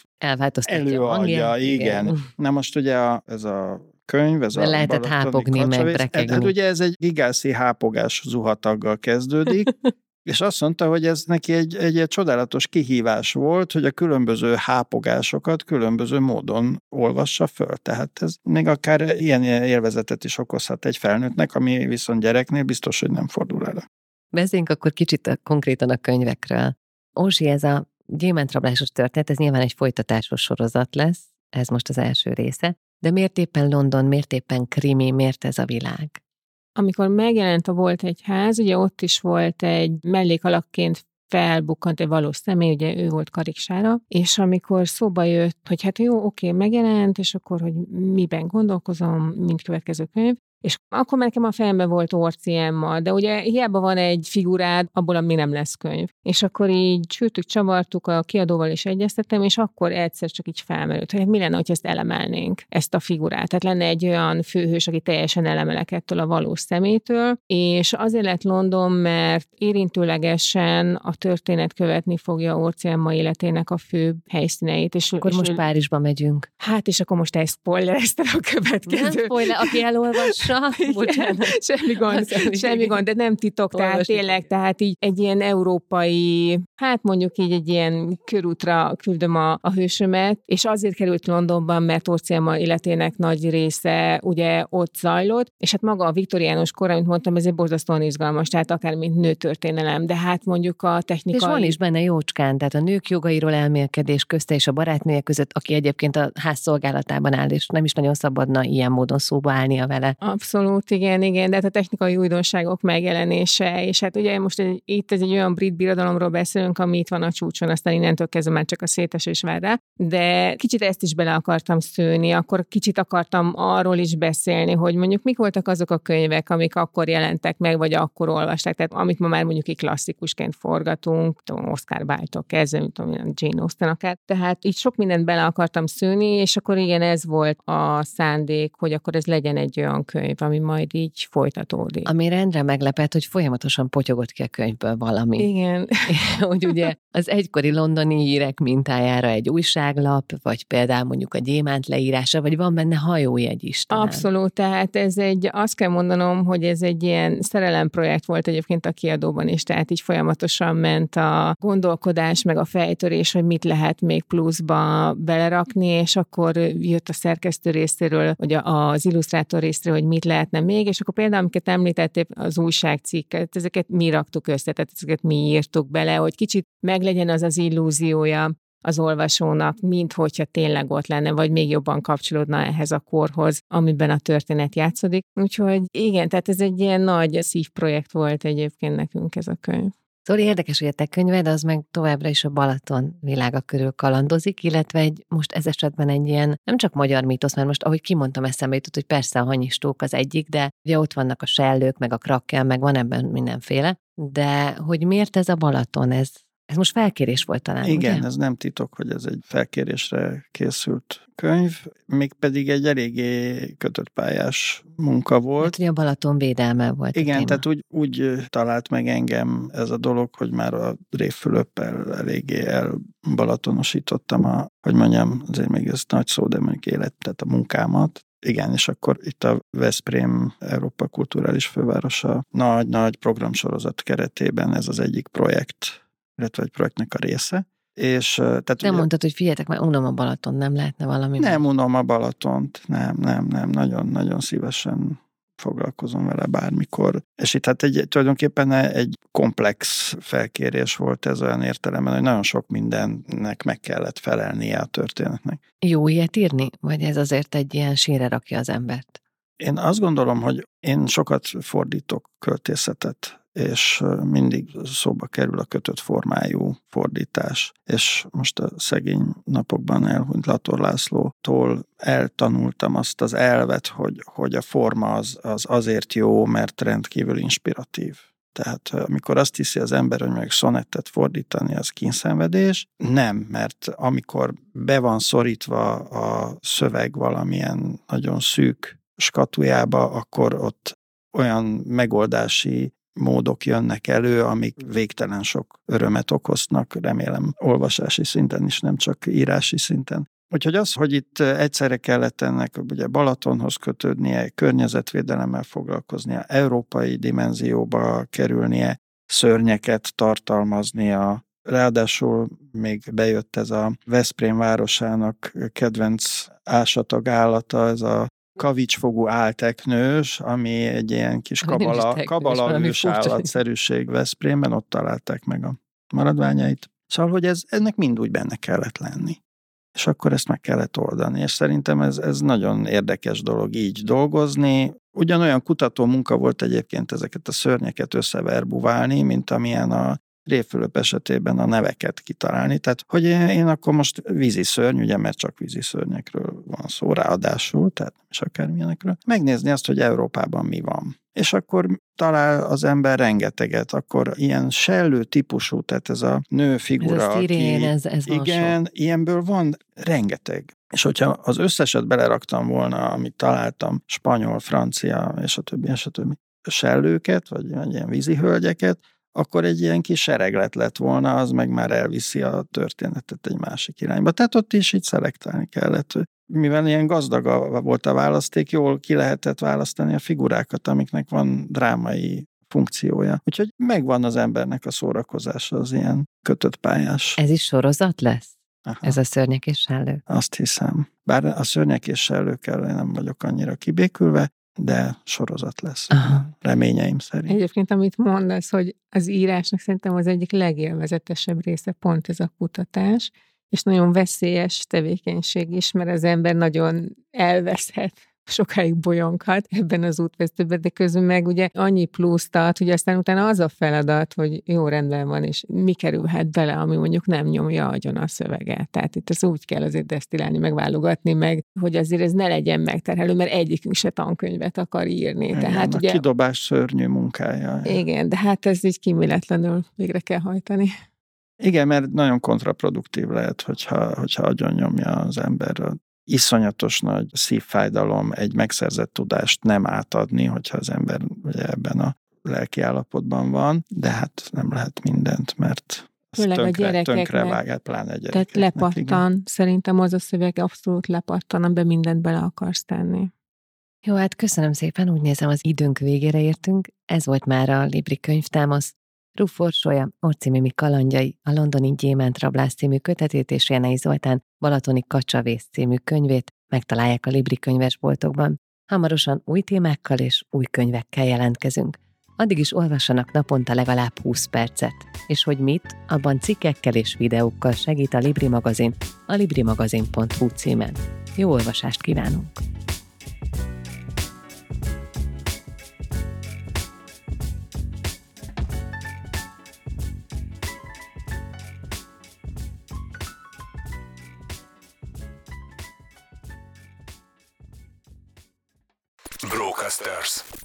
előadja. Igen. igen. Na most ugye a, ez a könyv, ez
De a lehetett hápogni, meg brekegni.
Hát ugye ez egy gigászi hápogás zuhataggal kezdődik, és azt mondta, hogy ez neki egy, egy, egy csodálatos kihívás volt, hogy a különböző hápogásokat különböző módon olvassa föl. Tehát ez még akár ilyen élvezetet is okozhat egy felnőttnek, ami viszont gyereknél biztos, hogy nem fordul elő.
Beszéljünk akkor kicsit konkrétan a könyvekről. Ózsi, ez a gyémántrablásos történet, ez nyilván egy folytatásos sorozat lesz, ez most az első része, de miért éppen London, miért éppen krimi, miért ez a világ?
Amikor megjelent a Volt egy ház, ugye ott is volt egy mellékalakként felbukkant egy valós személy, ugye ő volt Kariksára, és amikor szóba jött, hogy hát jó, oké, megjelent, és akkor, hogy miben gondolkozom, mint következő könyv, és akkor nekem a fejemben volt Orci Emma, de ugye hiába van egy figurád, abból ami nem lesz könyv. És akkor így csültük, csavartuk, a kiadóval is egyeztettem, és akkor egyszer csak így felmerült, hogy hát mi lenne, hogy ezt elemelnénk, ezt a figurát. Tehát lenne egy olyan főhős, aki teljesen elemelek ettől a valós szemétől, és azért lett London, mert érintőlegesen a történet követni fogja Orci Emma életének a fő helyszíneit. És,
akkor
és
most Párizsba megyünk.
Hát, és akkor most egy spoilereztem a következő. Nem
spoiler, aki elolvassa, bocsánat.
semmi gond, semmi gond, de nem titok, tehát tényleg, tehát így egy ilyen európai, hát mondjuk így egy ilyen körútra küldöm a, a hősömet, és azért került Londonban, mert Orciama életének nagy része ugye ott zajlott, és hát maga a viktoriánus kor, amit mondtam, ez egy borzasztóan izgalmas, tehát akár mint nőtörténelem, de hát mondjuk a technikai...
És van is benne jócskán, tehát a nők jogairól elmélkedés közte és a barátnője között, aki egyébként a házszolgálatában áll, és nem is nagyon szabadna ilyen módon szóba állnia vele.
Abszolút, igen, igen, de hát a technikai újdonságok megjelenése, és hát ugye most egy, itt egy olyan brit birodalomról beszélünk, ami itt van a csúcson, aztán innentől kezdve már csak a szétesés vár rá, de kicsit ezt is bele akartam szőni, akkor kicsit akartam arról is beszélni, hogy mondjuk mik voltak azok a könyvek, amik akkor jelentek meg, vagy akkor olvasták, tehát amit ma már mondjuk egy klasszikusként forgatunk, tudom, Oscar Wilde-tól kezdve, mint tudom, Jane Austen akár, tehát így sok mindent bele akartam szőni, és akkor igen, ez volt a szándék, hogy akkor ez legyen egy olyan könyv, könyv, ami majd így folytatódik.
Ami rendre meglepett, hogy folyamatosan potyogott ki a könyvből valami.
Igen.
hogy ugye az egykori londoni hírek mintájára egy újságlap, vagy például mondjuk a gyémánt leírása, vagy van benne hajójegy is.
Talán. Abszolút, tehát ez egy, azt kell mondanom, hogy ez egy ilyen szerelemprojekt volt egyébként a kiadóban is, tehát így folyamatosan ment a gondolkodás, meg a fejtörés, hogy mit lehet még pluszba belerakni, és akkor jött a szerkesztő részéről, vagy az illusztrátor részéről, hogy mit lehetne még, és akkor például, amiket említettél, az újságcikket, ezeket mi raktuk össze, tehát ezeket mi írtuk bele, hogy kicsit meglegyen az az illúziója az olvasónak, mint hogyha tényleg ott lenne, vagy még jobban kapcsolódna ehhez a korhoz, amiben a történet játszódik. Úgyhogy igen, tehát ez egy ilyen nagy szívprojekt volt egyébként nekünk ez a könyv.
Szóval érdekes, hogy a te könyved az meg továbbra is a Balaton világa körül kalandozik, illetve egy, most ez esetben egy ilyen, nem csak magyar mítosz, mert most ahogy kimondtam eszembe jutott, hogy persze a hanyistók az egyik, de ugye ott vannak a sellők, meg a krakkel, meg van ebben mindenféle, de hogy miért ez a Balaton, ez, ez most felkérés volt talán,
Igen,
ugye?
ez nem titok, hogy ez egy felkérésre készült könyv, mégpedig egy eléggé kötött pályás munka volt. Hát
ugye a Balaton védelme volt.
Igen, tehát úgy, úgy talált meg engem ez a dolog, hogy már a Révfülöppel eléggé elbalatonosítottam a, hogy mondjam, azért még ez nagy szó, de mondjuk élet, tehát a munkámat, igen, és akkor itt a Veszprém Európa Kulturális Fővárosa nagy-nagy programsorozat keretében ez az egyik projekt illetve egy projektnek a része. És, tehát
nem ugye, mondtad, hogy figyeljetek, már unom a Balaton, nem lehetne valami?
Nem unom a Balatont, nem, nem, nem, nagyon-nagyon szívesen foglalkozom vele bármikor. És itt hát egy, tulajdonképpen egy komplex felkérés volt ez olyan értelemben, hogy nagyon sok mindennek meg kellett felelnie a történetnek.
Jó ilyet írni? Vagy ez azért egy ilyen sínre rakja az embert?
Én azt gondolom, hogy én sokat fordítok költészetet és mindig szóba kerül a kötött formájú fordítás. És most a szegény napokban elhunyt Lator Lászlótól eltanultam azt az elvet, hogy, hogy a forma az, az azért jó, mert rendkívül inspiratív. Tehát amikor azt hiszi az ember, hogy meg szonettet fordítani, az kínszenvedés, nem, mert amikor be van szorítva a szöveg valamilyen nagyon szűk skatujába, akkor ott olyan megoldási módok jönnek elő, amik végtelen sok örömet okoznak, remélem olvasási szinten is, nem csak írási szinten. Úgyhogy az, hogy itt egyszerre kellett ennek ugye Balatonhoz kötődnie, környezetvédelemmel foglalkoznia, európai dimenzióba kerülnie, szörnyeket tartalmaznia, Ráadásul még bejött ez a Veszprém városának kedvenc ásatag állata, ez a kavicsfogú álteknős, ami egy ilyen kis kabala, kabala ősállatszerűség Veszprémben, ott találták meg a maradványait. Szóval, hogy ez, ennek mind úgy benne kellett lenni. és akkor ezt meg kellett oldani. És szerintem ez, ez nagyon érdekes dolog így dolgozni. Ugyanolyan kutató munka volt egyébként ezeket a szörnyeket összeverbuválni, mint amilyen a Révfülöp esetében a neveket kitalálni. Tehát, hogy én, én akkor most vízi szörny, ugye, mert csak vízi szörnyekről van szó, ráadásul, tehát nem is akármilyenekről. Megnézni azt, hogy Európában mi van. És akkor talál az ember rengeteget, akkor ilyen sellő típusú, tehát ez a nő figura,
ez a szirén,
aki,
ez, ez
igen, ilyenből van rengeteg. És hogyha az összeset beleraktam volna, amit találtam, spanyol, francia, és a többi, és a többi, sellőket, vagy, vagy ilyen vízi hölgyeket, akkor egy ilyen kis sereglet lett volna, az meg már elviszi a történetet egy másik irányba. Tehát ott is így szelektálni kellett. Mivel ilyen gazdag volt a választék, jól ki lehetett választani a figurákat, amiknek van drámai funkciója. Úgyhogy megvan az embernek a szórakozása az ilyen kötött pályás.
Ez is sorozat lesz? Aha. Ez a szörnyek és sellő?
Azt hiszem. Bár a szörnyek és sellőkkel nem vagyok annyira kibékülve, de sorozat lesz. Aha. Reményeim szerint.
Egyébként, amit mondasz, hogy az írásnak szerintem az egyik legélvezetesebb része pont ez a kutatás, és nagyon veszélyes tevékenység is, mert az ember nagyon elveszhet sokáig bolyonghat ebben az útvesztőben, de közben meg ugye annyi pluszt ad, hogy aztán utána az a feladat, hogy jó rendben van, és mi kerülhet bele, ami mondjuk nem nyomja agyon a szöveget. Tehát itt az úgy kell azért desztilálni, megválogatni, meg, hogy azért ez ne legyen megterhelő, mert egyikünk se tankönyvet akar írni.
Igen, Tehát, a ugye, kidobás szörnyű munkája.
Igen, de hát ez így kíméletlenül végre kell hajtani.
Igen, mert nagyon kontraproduktív lehet, hogyha, hogyha agyon nyomja az ember iszonyatos nagy szívfájdalom egy megszerzett tudást nem átadni, hogyha az ember ugye ebben a lelki állapotban van, de hát nem lehet mindent, mert Főleg tönkre, a gyerekeknek. Tönkre vág, hát pláne
Tehát lepattan, igen. szerintem az a szöveg abszolút lepattan, amiben mindent bele akarsz tenni.
Jó, hát köszönöm szépen, úgy nézem az időnk végére értünk. Ez volt már a Libri könyvtámasz. Rufforsolya, Orcimimi kalandjai, a londoni Gyémánt Rablász című kötetét és Jenei Zoltán Balatoni Kacsavész című könyvét megtalálják a Libri könyvesboltokban. Hamarosan új témákkal és új könyvekkel jelentkezünk. Addig is olvassanak naponta legalább 20 percet. És hogy mit, abban cikkekkel és videókkal segít a Libri magazin a librimagazin.hu címen. Jó olvasást kívánunk! Rockasters.